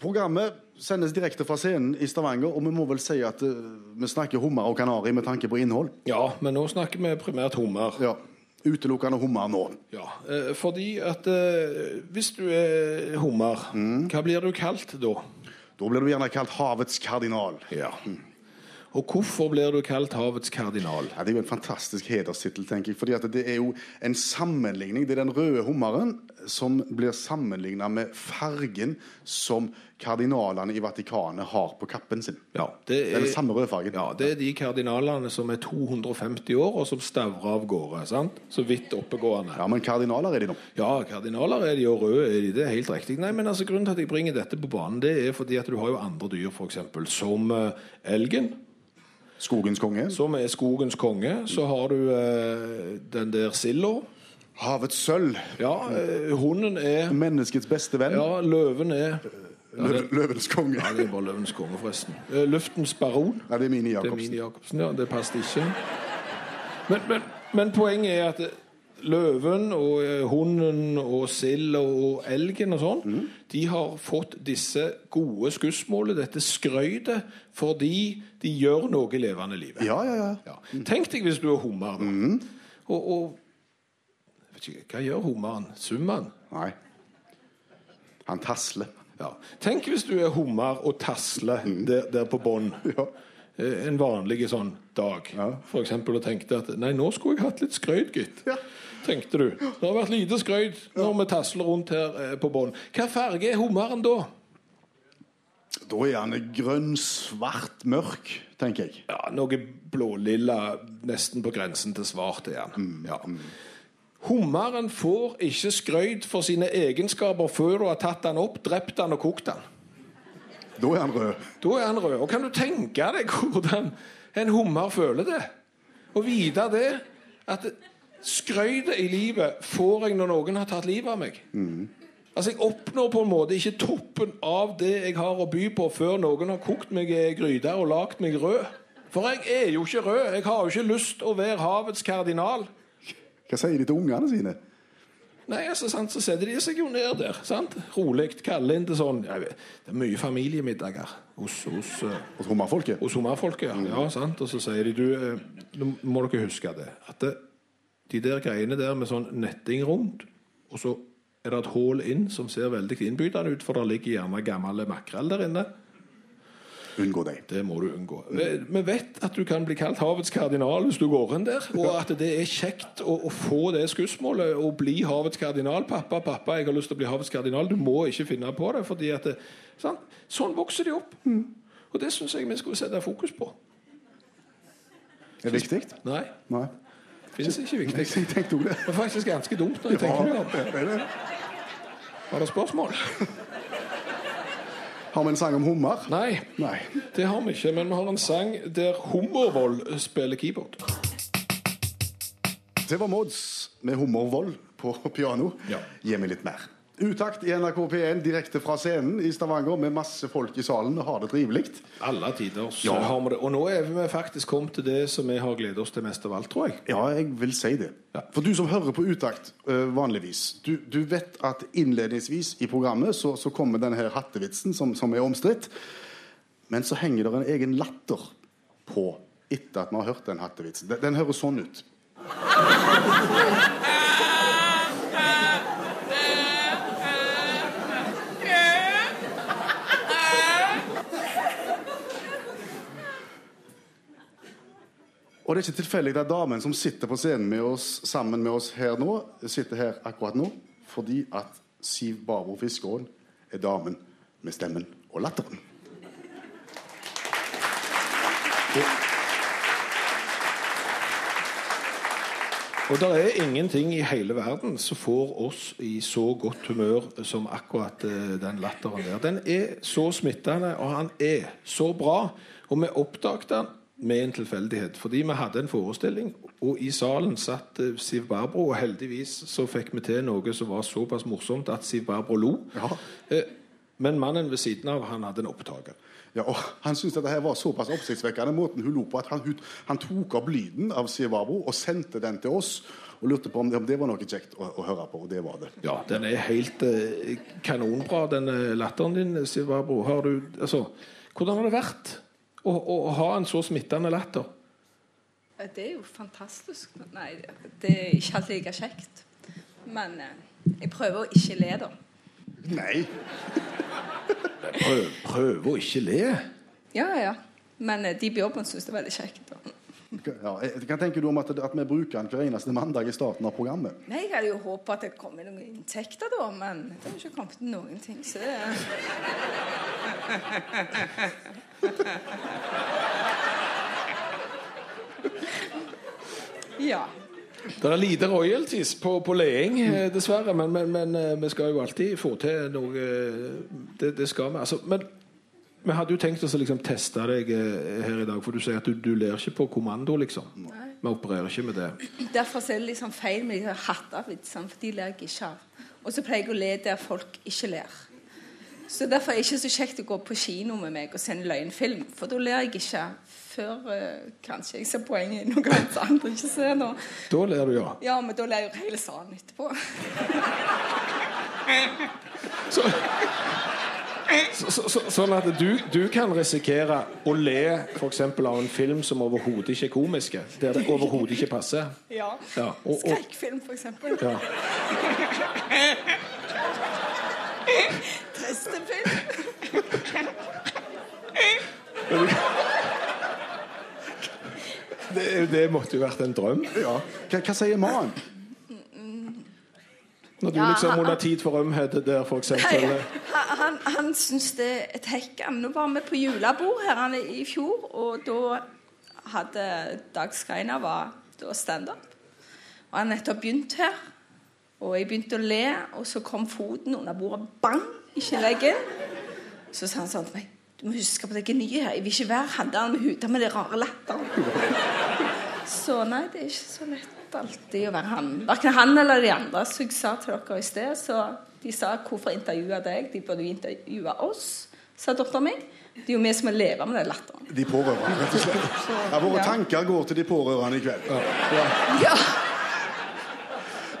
Programmet sendes direkte fra scenen i Stavanger, og vi må vel si at uh, vi snakker hummer og kanari med tanke på innhold. Ja, men nå snakker vi primært hummer. Ja, Utelukkende hummer nå. Ja, eh, fordi at eh, hvis du er hummer, hva blir du kalt da? Da blir du gjerne kalt havets kardinal. Ja. Og hvorfor blir du kalt havets kardinal? Ja, det er jo en fantastisk hederstittel, tenker jeg. fordi det er jo en sammenligning. Det er den røde hummeren som blir sammenligna med fargen som kardinalene i Vatikanet har på kappen sin. Ja, det Det er den samme rødfargen. Ja, det er de kardinalene som er 250 år, og som stavrer av gårde. sant? Så vidt oppegående. Ja, men kardinaler er de nå. Ja, kardinaler er de, og røde er de. Det er helt riktig. Nei, men altså, Grunnen til at jeg bringer dette på banen, det er fordi at du har jo andre dyr, f.eks. som eh, elgen, Skogens konge. som er skogens konge. Så har du eh, den der silda. Havets sølv. Ja, eh, hunden er Menneskets beste venn. Ja, løven er Lø løvens konge. Ja, det er bare løvens konge, forresten. Eh, Luftens baron. Ja, det er Mini Det er Jacobsen. Mini Jacobsen, ja. Det passet ikke. Men, men, men poenget er at eh, løven og eh, hunden og sild og elgen og sånn, de har fått disse gode skussmålene, dette skrøytet, fordi de gjør noe i levende livet. Ja, ja, ja. Ja. Tenk deg hvis du er hummer, da. Og, og vet ikke, Hva gjør hummeren? Summer han? Nei. Han tasler. Ja. Tenk hvis du er hummer og tasler der, der på bånn. Ja. Eh, En vanlig sånn dag. Ja. For eksempel og tenkte at Nei, nå skulle jeg hatt litt skrøyt, gitt. Ja. Tenkte du. Det har vært lite skrøyt når vi tasler rundt her eh, på bånn. Hva farge er hummeren da? Da er han grønn, svart, mørk, tenker jeg. Ja, Noe blålilla, nesten på grensen til svart er han. Ja. Hummeren får ikke skrøyt for sine egenskaper før du har tatt han opp, drept han og kokt han. Da er han rød. Da er han rød. Og kan du tenke deg hvordan en hummer føler det? Å vite det at skrøytet i livet får jeg når noen har tatt livet av meg. Altså Jeg oppnår på en måte ikke toppen av det jeg har å by på, før noen har kokt meg i gryte og lagd meg rød. For jeg er jo ikke rød. Jeg har jo ikke lyst å være havets kardinal. Hva sier de til ungene sine? Nei, altså, sant, Så setter de seg jo ned der. sant? Rolig. Kaller inn til sånn vet, Det er mye familiemiddager hos, hos, eh, Hos hummerfolket? hos hummerfolket. Ja. ja, sant? Og så sier de du, eh, Nå må dere huske det. At det, de der greiene der med sånn netting rundt, og så er det et hull inn som ser veldig innbydende ut, for det ligger gjerne gammel makrell der inne. Unngå dem. Det må du unngå. Vi vet at du kan bli kalt havets kardinal hvis du går inn der, og at det er kjekt å, å få det skussmålet og bli havets kardinal. Pappa, pappa, jeg har lyst til å bli havets kardinal. Du må ikke finne på det, fordi at det, sant? Sånn vokser de opp. Og det syns jeg vi skulle sette fokus på. Er det viktig? Nei, Nei. Finnes ikke. Jeg tenkte det. Det er faktisk ganske dumt når jeg tenker meg om. det. Var det spørsmål? Har vi en sang om hummer? Nei, Nei. det har vi ikke. Men vi har en sang der Hummervoll spiller keyboard. Det var Mods med Hummervoll på piano. Ja. Gi meg litt mer. Utakt i NRK P1 direkte fra scenen i Stavanger med masse folk i salen og har det trivelig. Alle tider så Ja. har vi det. Og nå er vi faktisk kommet til det som vi har gledet oss til mest av alt, tror jeg. Ja, jeg vil si det. Ja. For du som hører på Utakt øh, vanligvis, du, du vet at innledningsvis i programmet så, så kommer denne her hattevitsen som, som er omstridt. Men så henger det en egen latter på etter at vi har hørt den hattevitsen. Den, den høres sånn ut. Og det er ikke tilfeldig at damen som sitter på scenen med oss, sammen med oss her nå, sitter her akkurat nå, fordi at Siv Barbro Fiskåen er damen med stemmen og latteren. Og det er ingenting i hele verden som får oss i så godt humør som akkurat eh, den latteren der. Den er så smittende, og han er så bra. Og vi oppdaget den med en tilfeldighet, fordi vi hadde en forestilling, og i salen satt eh, Siv Barbro, og heldigvis så fikk vi til noe som var såpass morsomt at Siv Barbro lo. Ja. Eh, Men mannen ved siden av, han hadde en opptaker. Ja, og Han syntes dette her var såpass oppsiktsvekkende måten hun lo på, at han, han tok opp lyden av Siv Barbro og sendte den til oss. Og lurte på om det, om det var noe kjekt å, å høre på, og det var det. Ja, den er helt eh, kanonbra, den eh, latteren din, Siv Barbro. Har du, altså, hvordan har det vært å, å, å ha en så smittende latter? Det er jo fantastisk. Nei, det er ikke alltid like kjekt. Men eh, jeg prøver å ikke le, da. Nei! Prøv, prøv å ikke le. Ja, ja. Men eh, de på jobben syns det er veldig kjekt. Da. Ja, hva tenker du om at, at vi bruker den hver eneste mandag i starten av programmet? Nei, Jeg hadde jo håpa at det kom noen inntekter, da, men det har ikke kommet noen ting. Så det Ja. Det er lite royalties på, på leing, eh, dessverre. Men, men, men eh, vi skal jo alltid få til noe eh, Det, det skal vi. Altså, men vi hadde jo tenkt oss å liksom teste deg her i dag, for du sier at du, du ler ikke på kommando, liksom. Vi opererer ikke med det. Derfor er det liksom feil med de hattevitsene, for de ler jeg ikke av. Og så pleier jeg å le der folk ikke ler. Så derfor er det ikke så kjekt å gå på kino med meg og se en løgnfilm, for da ler jeg ikke før eh, kanskje jeg ser poenget i noe som andre ikke ser nå. Da ler du, ja. Ja, men da ler jo hele salen etterpå. Så, så, så, så, sånn at du, du kan risikere å le f.eks. av en film som overhodet ikke er komisk, Der det overhodet ikke passer. Ja. Ja, og, og, Skrekkfilm, eksempel. ja. Tristefilm. Det, det måtte jo vært en drøm. Ja. Hva, hva sier mannen? Når du Ja, liksom under tid for ømhet der, han, han, han syns det er et hekk. Nå var vi på julebord her han er i fjor, og da hadde Dag Skreiner var standup. Og han nettopp begynt her. Og jeg begynte å le, og så kom foten under bordet. Bang! Ikke leggen. Så sa han sånn til meg Du må huske på at jeg er ny her. Jeg vil ikke være han der med huda med den rare latteren. Så nei, det er ikke så lett alltid å være han. Verken han eller de andre Så jeg sa til dere i sted. Så de sa 'hvorfor intervjue deg'? De burde jo intervjue oss, sa dattera mi. Det er jo vi som må leve med den latteren. De pårørende, rett og slett. Ja, våre Ja. tanker går til de pårørende i kveld. Ja.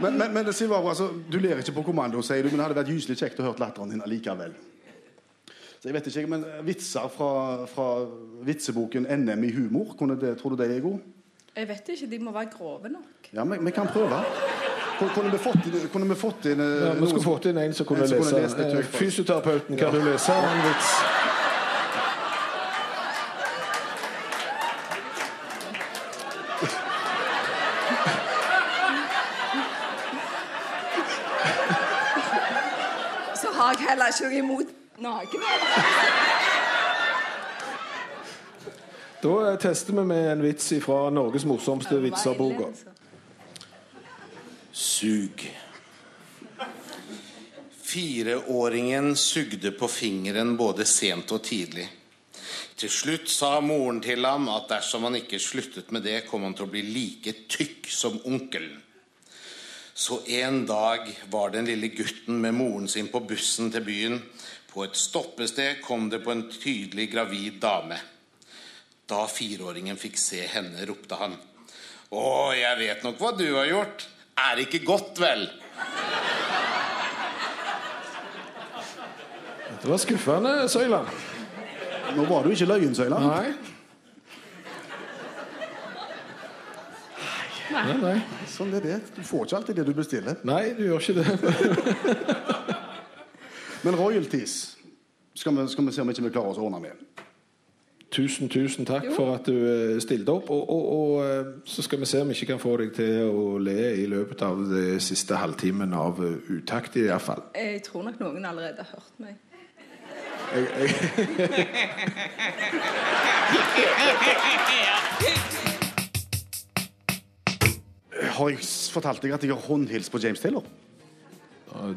Men, men, men Sivaro, altså, du ler ikke på kommando, sier du, men det hadde vært gyselig kjekt å høre latteren din allikevel. Så jeg vet ikke, men Vitser fra, fra vitseboken 'NM i humor', kunne det, tror du det er god? Jeg vet ikke, de må være grove nok. Ja, vi, vi kan prøve. Kunne- vi fått inn, kunne vi fått inn eh, Ja, vi skulle fått inn en som kunne en som lese. kunne litt Eh. Fysioterapeuten, kan du lese en vits? Så har jeg noe imot nakne. Da eh, tester vi med en vits fra Norges morsomste vitser-boka. Sug. Fireåringen sugde på fingeren både sent og tidlig. Til slutt sa moren til ham at dersom han ikke sluttet med det, kom han til å bli like tykk som onkelen. Så en dag var den lille gutten med moren sin på bussen til byen. På et stoppested kom det på en tydelig gravid dame. Da fireåringen fikk se henne, ropte han. Å, jeg vet nok hva du har gjort. Er det ikke godt, vel? Det var skuffende, Søyland. Nå var du ikke løyen, Søyland. Nei. Nei, nei. Sånn er det. Du får ikke alltid det du bestiller. nei, du gjør ikke det. Men royalties skal vi, skal vi se om ikke vi klarer oss å ordne med. Tusen, tusen takk for at du eh, stilte opp. Og, og, og eh, så skal vi se om vi ikke kan få deg til å le i løpet av det siste halvtimen av eh, utakt, i hvert fall. Jeg tror nok noen allerede har hørt meg. Jeg, jeg, Har jeg fortalt deg at jeg har håndhils på James Taylor?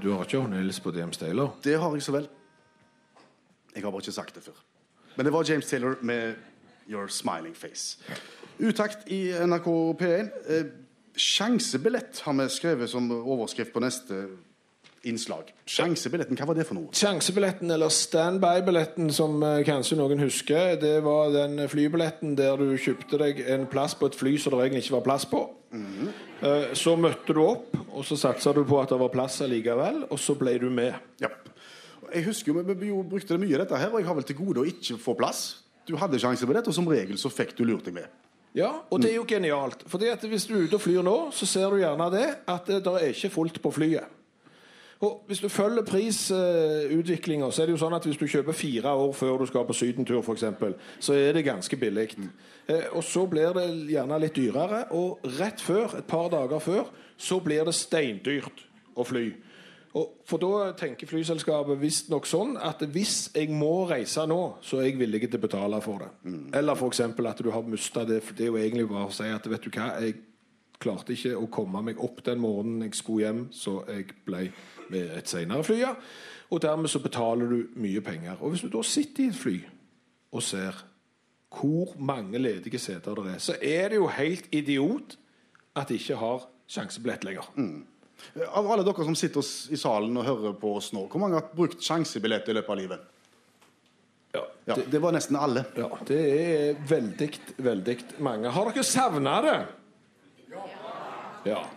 du har ikke håndhils på James Taylor? Det har jeg så vel. Jeg har bare ikke sagt det før. Men det var James Taylor med Your Smiling Face. Utakt i NRK P1. Eh, sjansebillett har vi skrevet som overskrift på neste innslag. Sjansebilletten, hva var det for noe? Sjansebilletten, eller standby-billetten, som eh, kanskje noen husker, det var den flybilletten der du kjøpte deg en plass på et fly som det egentlig ikke var plass på. Eh, Så møtte du opp, og så satsa du på at det var plass allikevel, og så ble du med. Ja. Jeg husker jo, vi- vi brukte det mye, dette her, og jeg har vel til gode å ikke få plass. Du hadde sjanse på dette, og som regel så fikk du lurt deg med. Ja, og det er jo genialt. Fordi at hvis du er ute og flyr nå, så ser du gjerne det at det er ikke fullt på flyet. Og Hvis du følger prisutviklinga, så er det jo sånn at hvis du kjøper fire år før du skal på sydentur, f.eks., så er det ganske billig. Eh, og så blir det gjerne litt dyrere, og rett før, et par dager før, så blir det steindyrt å fly. Og for da tenker flyselskapet visstnok sånn at hvis jeg må reise nå, så er jeg villig til å betale for det. Eller f.eks. at du har mista det. Det er jo egentlig bare å si at vet du hva, jeg klarte ikke å komme meg opp den morgenen jeg skulle hjem, så jeg ble med et senere fly. ja. Og dermed så betaler du mye penger. Og hvis du da sitter i et fly og ser hvor mange ledige seter det er, så er det jo helt idiot at de ikke har sjansebillett lenger. Av alle dere som sitter i salen og hører på oss nå, hvor mange har brukt sjansebillett i løpet av livet? Ja, Ja, det var nesten alle. Ja, det er veldig, veldig mange. Har dere savna det? Ja.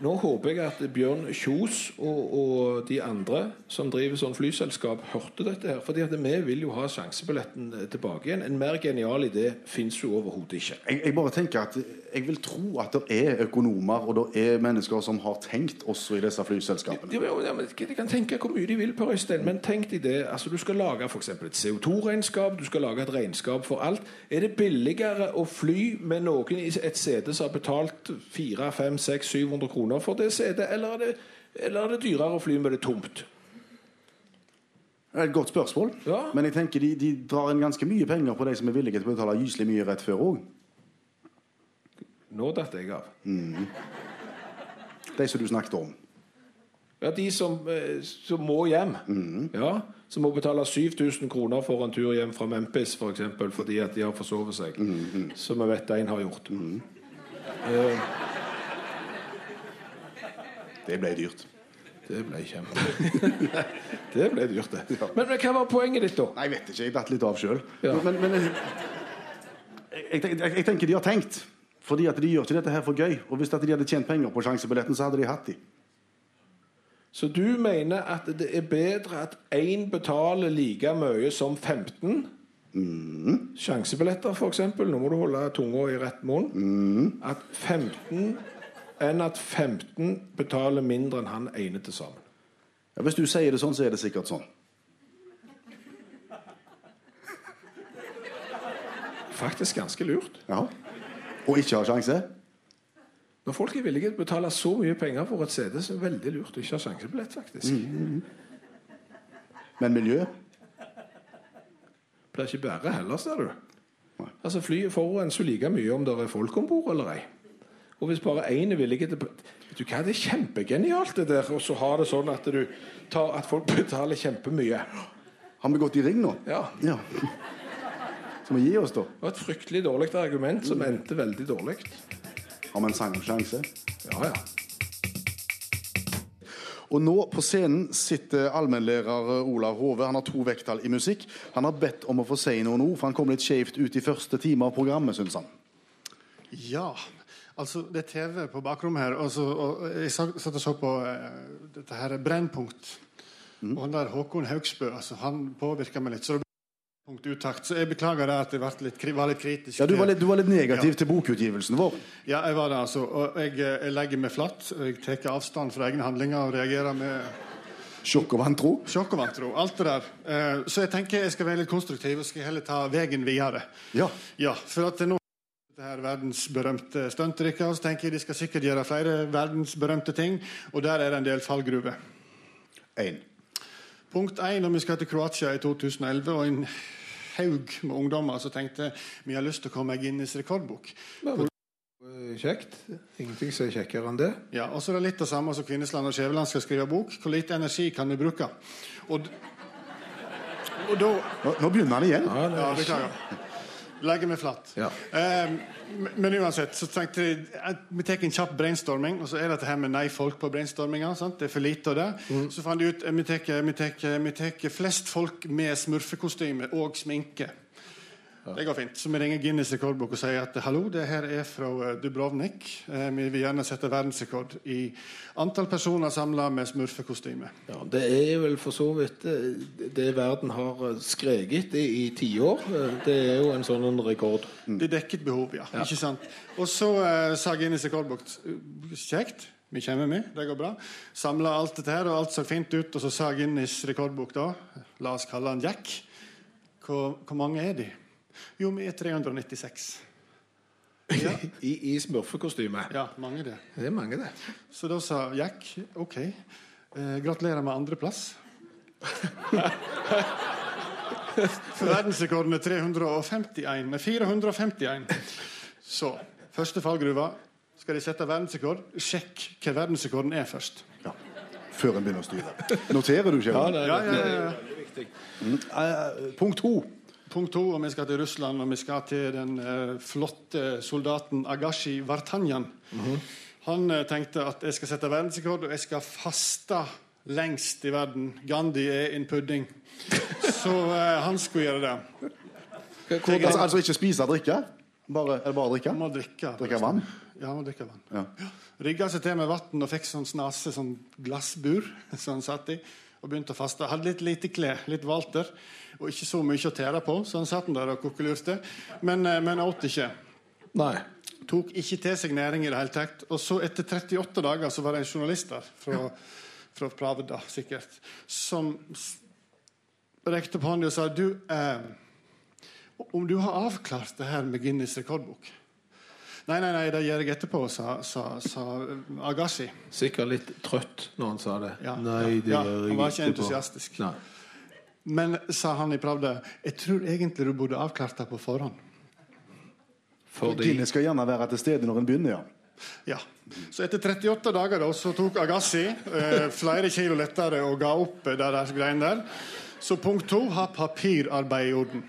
Nå håper jeg at Bjørn Kjos og, og de andre som driver sånn flyselskap, hørte dette her. fordi at vi vil jo ha sjansebilletten tilbake igjen. En mer genial idé fins jo overhodet ikke. Jeg, jeg bare tenker at jeg vil tro at det er økonomer og det er mennesker som har tenkt også i disse flyselskapene. De, de, de kan tenke hvor mye de vil, Per Øystein, men tenk deg det. altså Du skal lage eksempel et CO2-regnskap, du skal lage et regnskap for alt. Er det billigere å fly med noen i et sete som har betalt 400-700 kroner for det setet, eller er det, eller er det dyrere å fly med det tomt? Det er et godt spørsmål, Ja. men jeg tenker de, de drar inn ganske mye penger på de som er villige til å betale gyselig mye rett før òg. Nå datt jeg av. De som du snakket om. Ja, De som, eh, som må hjem. Ja, Som må betale 7000 kroner for en tur hjem fra Memphis for eksempel, fordi at de har forsovet seg. Som vi vet en har gjort. Eh, Det ble dyrt. Det ble kjempe Det ble dyrt, det. Men, men hva var poenget ditt, da? Nei, jeg vet ikke. Jeg datt litt av sjøl. Ja. Men, men jeg, jeg, jeg, tenker de har tenkt. Fordi at de gjør ikke dette her for gøy. Og hvis at de hadde tjent penger på sjansebilletten, så hadde de hatt de. Så du mener at det er bedre at én betaler like mye som 15? Sjansebilletter, f.eks. Nå må du holde tunga i rett munn. At 15 enn at 15 betaler mindre enn han ene til sammen. Ja, hvis du sier det sånn, så er det sikkert sånn. Faktisk ganske lurt. Ja. Og ikke har sjanse? Når folk er villige til å betale så mye penger for et CD, så er det veldig lurt å ikke ha sjansebillett, faktisk. Men miljø? Blir ikke bedre heller, ser du. Nei. Altså Flyet forurenser like mye om det er folk om bord eller ei. Og hvis bare én er villig til Vet du hva, Det er kjempegenialt det der, og så har det sånn at, du tar, at folk betaler kjempemye. Har vi gått i ring nå? Ja. Ja. Så vi gir oss, da. Det var et fryktelig dårlig argument som endte veldig dårlig. Har vi en sang og sjanse? Ja, ja. Og nå på scenen sitter allmennlærer Olav Hove. Han har to vekttall i musikk. Han har bedt om å få si noen ord, for han kom litt skjevt ut i første time av programmet, syns han. Ja. Altså, det er TV på bakrommet her. Og, så, og jeg satt og så på uh, dette her Brennpunkt. Og han der Håkon Haugsbø altså, han påvirka meg litt. Så det punkt utakt. Så jeg beklager det at jeg ble litt, var litt kritisk. Ja, Du var litt, du var litt negativ Ja. til bokutgivelsen vår. Ja, jeg var det, altså. Og jeg, eh, jeg legger meg flatt. og Jeg tar avstand fra egne handlinger og reagerer med Sjokk og vantro. sjokk og vantro. Alt det der. Uh, Så jeg tenker jeg skal være litt konstruktiv og skal heller ta veien videre. Ja. Ja, for at nå det her verdensberømte stuntdrikka, så tenker jeg de skal sikkert gjøre flere verdensberømte ting, og der er det en del fallgruver. Én. Punkt én når vi skal til Kroatia i 2011, og en haug med ungdommer som tenkte vi har lyst til å komme i Guinness rekordbok. Hvor Kjekt. Ingenting som er kjekkere enn det. Ja, og så er det litt det samme som Kvinnesland og Skjæveland skal skrive bok. Hvor lite energi kan vi bruke? Og, og da Nå, nå begynner han igjen. Ja, er beklager. Legger meg flatt. Ja. Eh, men uansett, så tenkte jeg at vi tar en kjapp brainstorming. Og så er det dette her med nei-folk på brainstorminga. Sant? Det er for lite av det. Så fant jeg ut at vi tar- vi tar flest folk med smurfekostyme og sminke. Det går fint. Så vi ringer Guinness rekordbok og sier at hallo, det her er fra eh, Dubrovnik. Eh, vi vil gjerne sette verdensrekord i antall personer samla med smurfekostyme. Ja, det er vel for så vidt eh, det verden har skreket i, i tiår. Det er jo en sånn rekord. rekord. Det dekket behov, ja. Ikke sant? Og så eh, sa Guinness rekordbok kjekt. Vi kommer med, det går bra. Samla alt dette her, og alt så fint ut. Og så sa Guinness rekordbok da, la oss kalle han Jack, hvor, hvor mange er de? Jo, vi er 396. Ja, I, i smurfekostyme. ja mange det. Det er mange, det. Så da sa Jack OK, eh, gratulerer med andreplass. Verdensrekorden er 351, nei, 451. Så første fallgruva. Skal de sette verdensrekord, sjekk hva verdensrekorden er først. Ja. Før en begynner å styre. Noterer du, Kjell? det er, Ja, ja, ja, ja. Uh, punkt to. Punkt to, og vi skal til Russland, og vi skal til den eh, flotte soldaten Agashi Vartanjan. Han eh, tenkte at jeg skal sette verdensrekord, og jeg skal faste lengst i verden. Gandhi er en pudding. Så eh, han skulle gjøre det. Altså, altså ikke spise og drikke? Bare, er det bare å drikke? Må drikke. Drikke vann? Ja, må drikke vann. Ja. Rigga seg til med vann og fikk sånn snase, sånn glassbur som han satt i. Og begynte å faste. Hadde litt lite klær, litt Walter, og ikke så mye å tære på. Så han satt der og kokkelurte. Men, eh, men åt ikke. Nei. Tok ikke til seg næring i det hele tatt. Og så etter 38 dager så var det en journalist der fra, fra Pravda, sikkert, som rekte opp hånda og sa du, eh, om du har avklart det her med Guinness rekordbok Nei, nei, nei, det gjør jeg etterpå, sa, sa, sa Agassi. Sikkert litt trøtt når han sa det. Ja, Nei, det ja, gjør han var ikke entusiastisk. Nei. Men, sa han i Pravda, jeg tror egentlig du burde avklart det på forhånd. Fordi Dine skal gjerne være til stede når en begynner, ja. Ja. Så etter 38 dager da, så tok Agassi eh, flere kilo lettere og ga opp det der greiene der. Så punkt to ha papirarbeid i orden.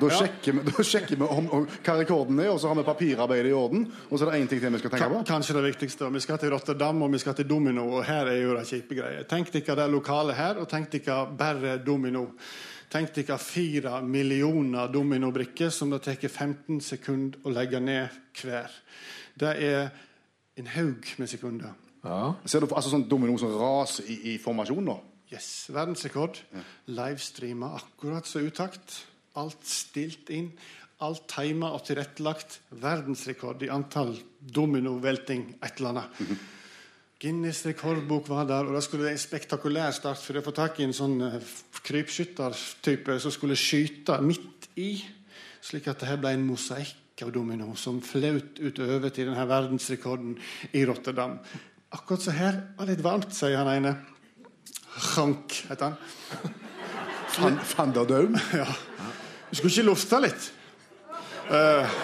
Da, Ja. sjekker, vi, da sjekker vi om, om hva rekorden er, og så har vi papirarbeidet i orden. Og så er det én ting til vi skal tenke på. kanskje det viktigste. Vi skal til Rotterdam og vi skal til Domino, og her er jo det kjipe greier. Tenk dere det lokale her, og tenk dere bare Domino. Tenk dere fire millioner dominobrikker som det tar 15 sekunder å legge ned hver. Det er en haug med sekunder. Ja. Ser du altså sånn domino som raser i, i formasjon nå? Yes, Verdensrekord. Livestreama akkurat så utakt. Alt stilt inn. Alt tima og tilrettelagt. Verdensrekord i antall dominovelting, et eller annet. Guinness rekordbok var der, og da skulle det en spektakulær start for å få tak i en sånn eh, krypskyttertype som skulle skyte midt i, slik at det her ble en mosaikk av domino som flaut utover til denne verdensrekorden i Rotterdam. Akkurat så her var litt varmt, sier han ene. Hank, heter han. Fan, Fanderdome? Ja. Du skulle ikke lufte litt? Uh,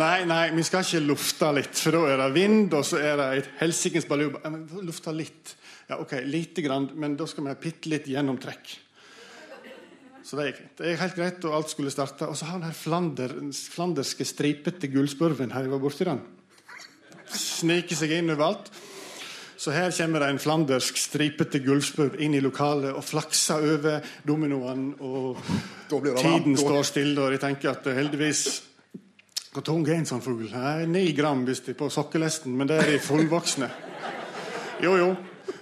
nei, nei, vi skal ikke lufte litt, for da er det vind, og så er det et helsikens baluba. Ja, men Lufte litt. Ja, ok, lite grann, men da skal vi ha bitte litt gjennomtrekk. Så det gikk fint. Det er helt greit, og alt skulle starte. Og så har den her flander, flanderske, stripete gullspurven her jeg var borti den. Sniker seg inn overalt. Så her kommer det en flandersk, stripete gullspurv inn i lokalet og flakser over dominoene. Og Da blir det tiden står stille, og jeg tenker at eh, heldigvis Hvor tung er en sånn fugl? Ni gram hvis de er på sokkelesten, men det er de fullvoksne. Jo, jo.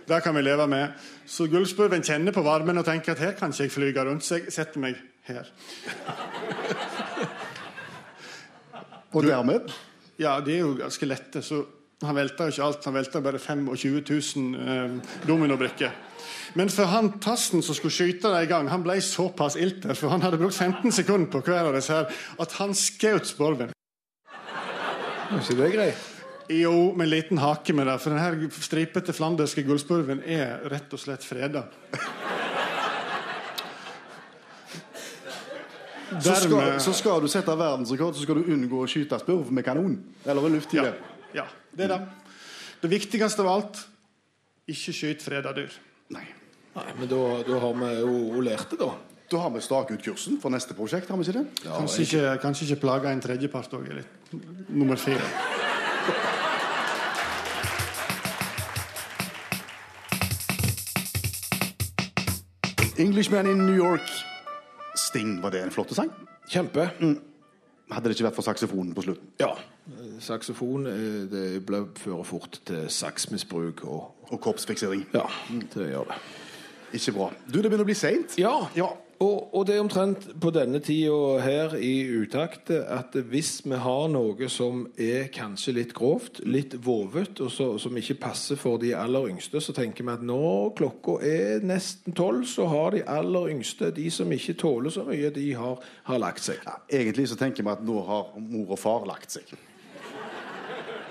Det kan vi leve med. Så gullspurven kjenner på varmen og tenker at her kan ikke jeg flyge rundt, så jeg setter meg her. Og dermed Ja, de er jo ganske lette, så han velta jo ikke alt. Han velta bare 25 000 eh, dominobrikker. Men for han tassen som skulle skyte det i gang, han ble såpass ilter, for han hadde brukt 15 sekunder på hver av disse her, at han skjøt sporven. Er ikke det greit? Jo, med en liten hake med det, for denne stripete flanderske gullspurven er rett og slett freda. så skal, så skal du sette verdensrekord, så skal du unngå å skyte spurv med kanon. Eller med Ja. Ja, det er det. Det viktigste av alt ikke skyt freda dyr. Nei. Nei, men da, da har vi jo lært det, da. Da har vi staket ut kursen for neste prosjekt, har vi ikke det? Kanskje ikke, kanskje ikke plage en tredjepart òg, er nummer fire. Englishman in New York. Sting, var det en flott sang? Kjempe. Hadde det ikke vært for saksofonen på slutten. Ja. Saksofon eh, det ble fører fort til saksmisbruk og Og kroppsfiksering. Ja, det gjør det. Ikke bra. Du, det begynner å bli seint. Ja, Og, og det er omtrent på denne tida her i utakt at hvis vi har noe som er kanskje litt grovt, litt vovet, og så, som ikke passer for de aller yngste, så tenker vi at når klokka er nesten tolv, så har de aller yngste, de som ikke tåler så mye, de har, har lagt seg. Egentlig så tenker vi at nå har mor og far lagt seg.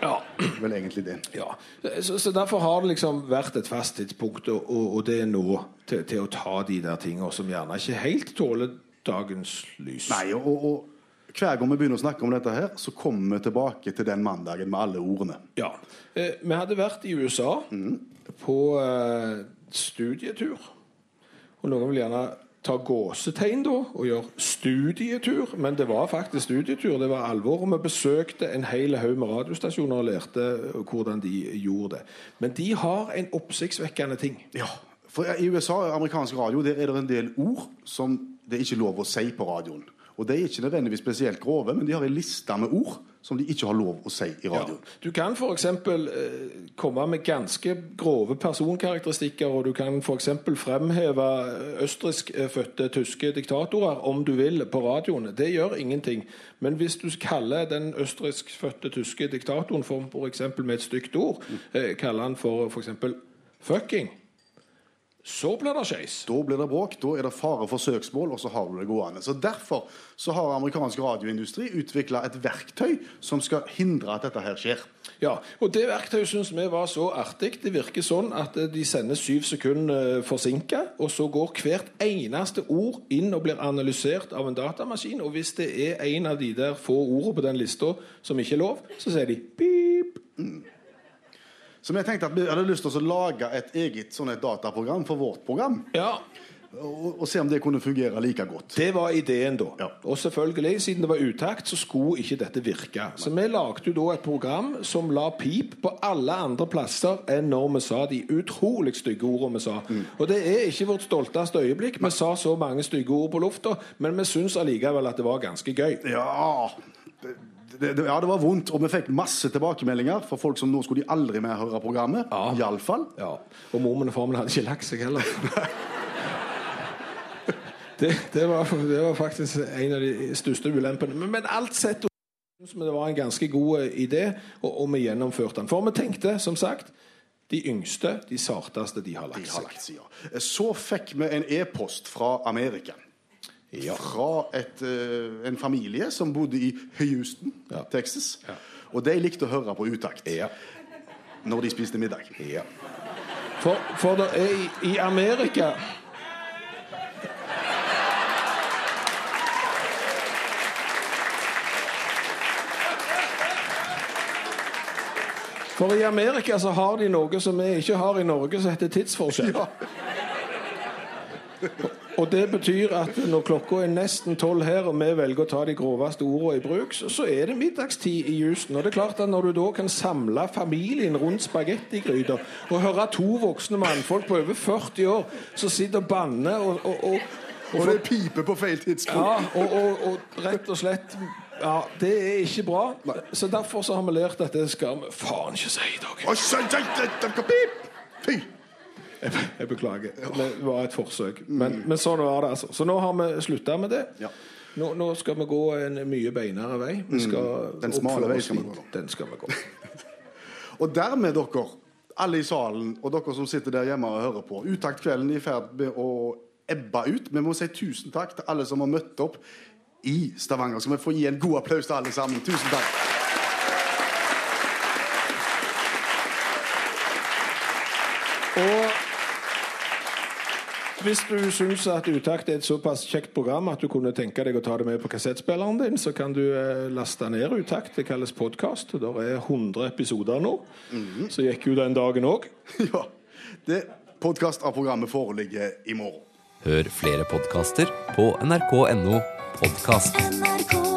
Ja. Vel egentlig det. Ja, så, så Derfor har det liksom vært et fast tidspunkt, og, og det er nå til, til å ta de der tingene som gjerne ikke helt tåler dagens lys. Nei, og, og, hver gang vi begynner å snakke om dette her, så kommer vi tilbake til den mandagen med alle ordene. Ja. Eh, vi hadde vært i USA på eh, studietur. Og noen vil gjerne ta gåsetegn da og gjøre studietur, men det var faktisk studietur. Det var alvor. Og vi besøkte en hel haug med radiostasjoner og lærte hvordan de gjorde det. Men de har en oppsiktsvekkende ting. Ja, for I USA, amerikansk radio, der er det en del ord som det er ikke lov å si på radioen. Og De er ikke nødvendigvis spesielt grove, men de har en liste med ord som de ikke har lov å si i Ja. radioen. Du kan f.eks. Eh, komme med ganske grove personkarakteristikker, og du kan f.eks. fremheve østerrikskfødte tyske diktatorer om du vil på radioen. Det gjør ingenting. Men hvis du kaller den østerrikskfødte tyske diktatoren for f.eks. med et stygt ord, eh, kaller han for f.eks. fucking, så blir det skeis. Da blir det bråk, da er det fare for søksmål, og så har du det gående. Så Derfor så har amerikansk radioindustri utvikla et verktøy som skal hindre at dette her skjer. Ja, og Det verktøyet syns vi var så artig. Det virker sånn at eh, de sender syv sekunder forsinka, og så går hvert eneste ord inn og blir analysert av en datamaskin. Og hvis det er en av de der få ordene på den lista som ikke er lov, så sier de pip. Så vi tenkte at vi hadde lyst til å lage et eget sånn et dataprogram for vårt program. Ja, Og, og se om det kunne fungere like godt. Det var ideen da. Ja. Og selvfølgelig, siden det var utakt, så skulle ikke dette virke. Så vi lagde jo da et program som la pip på alle andre plasser enn når vi sa de utrolig stygge ordene vi sa. Og det er ikke vårt stolteste øyeblikk. Vi sa så mange stygge ord på lufta, men vi syns allikevel at det var ganske gøy. Ja det, det, det- ja, det var vondt, og vi fikk masse tilbakemeldinger fra folk som nå skulle de aldri mer høre programmet. Ja. Iallfall. Ja. Og mormen og farmen hadde ikke lagt seg heller. Det, det, var, det var faktisk en av de største ulempene. Men, men alt sett vi det var en ganske god eh, idé, og, og vi gjennomførte den. For vi tenkte, som sagt, de yngste, de sarteste, de har lagt seg. Så fikk vi en e-post fra Amerika. Ja. Fra et, eh, en familie som bodde i Houston, ja. Texas. Ja. Og de likte å høre på utakt når de spiste middag. For, for det er i, i Amerika For i Amerika så har de noe som vi ikke har i Norge, som heter tidsforskjell. Ja. Og det betyr at når klokka er nesten tolv her, og vi velger å ta de groveste ordene i bruk, så, er det middagstid i Houston. Og det er klart at når du da kan samle familien rundt spagettigryta og høre to voksne mannfolk på over 40 år som sitter og banner og, og, og, Og det piper på feil tidspunkt. ja, og, og, og rett og slett Ja, det er ikke bra. Så derfor så har vi lært at det skal vi faen ikke si i dag. Fy! Jeg, jeg beklager. Det var et forsøk. Men, men sånn var det, altså. Så nå har vi slutta med det. Ja. Nå, nå skal vi gå en mye beinere vei. Vi skal Den smale veien vei skal vi gå. Den skal vi gå. Og dermed, dere, alle i salen, og dere som sitter der hjemme og hører på, Utakt-kvelden er i ferd med å ebbe ut. Vi må si tusen takk til alle som har møtt opp i Stavanger. Så vi får gi en god applaus til alle sammen? Tusen takk. Og hvis du syns at Utakt er et såpass kjekt program at du kunne tenke deg å ta det med på kassettspilleren din, så kan du eh, laste ned Utakt. Det kalles podkast. Det er 100 episoder nå. Så gikk jo den dagen òg. Ja, det Podkast av programmet foreligger i morgen. Hør flere podkaster på nrk.no podkast. NRK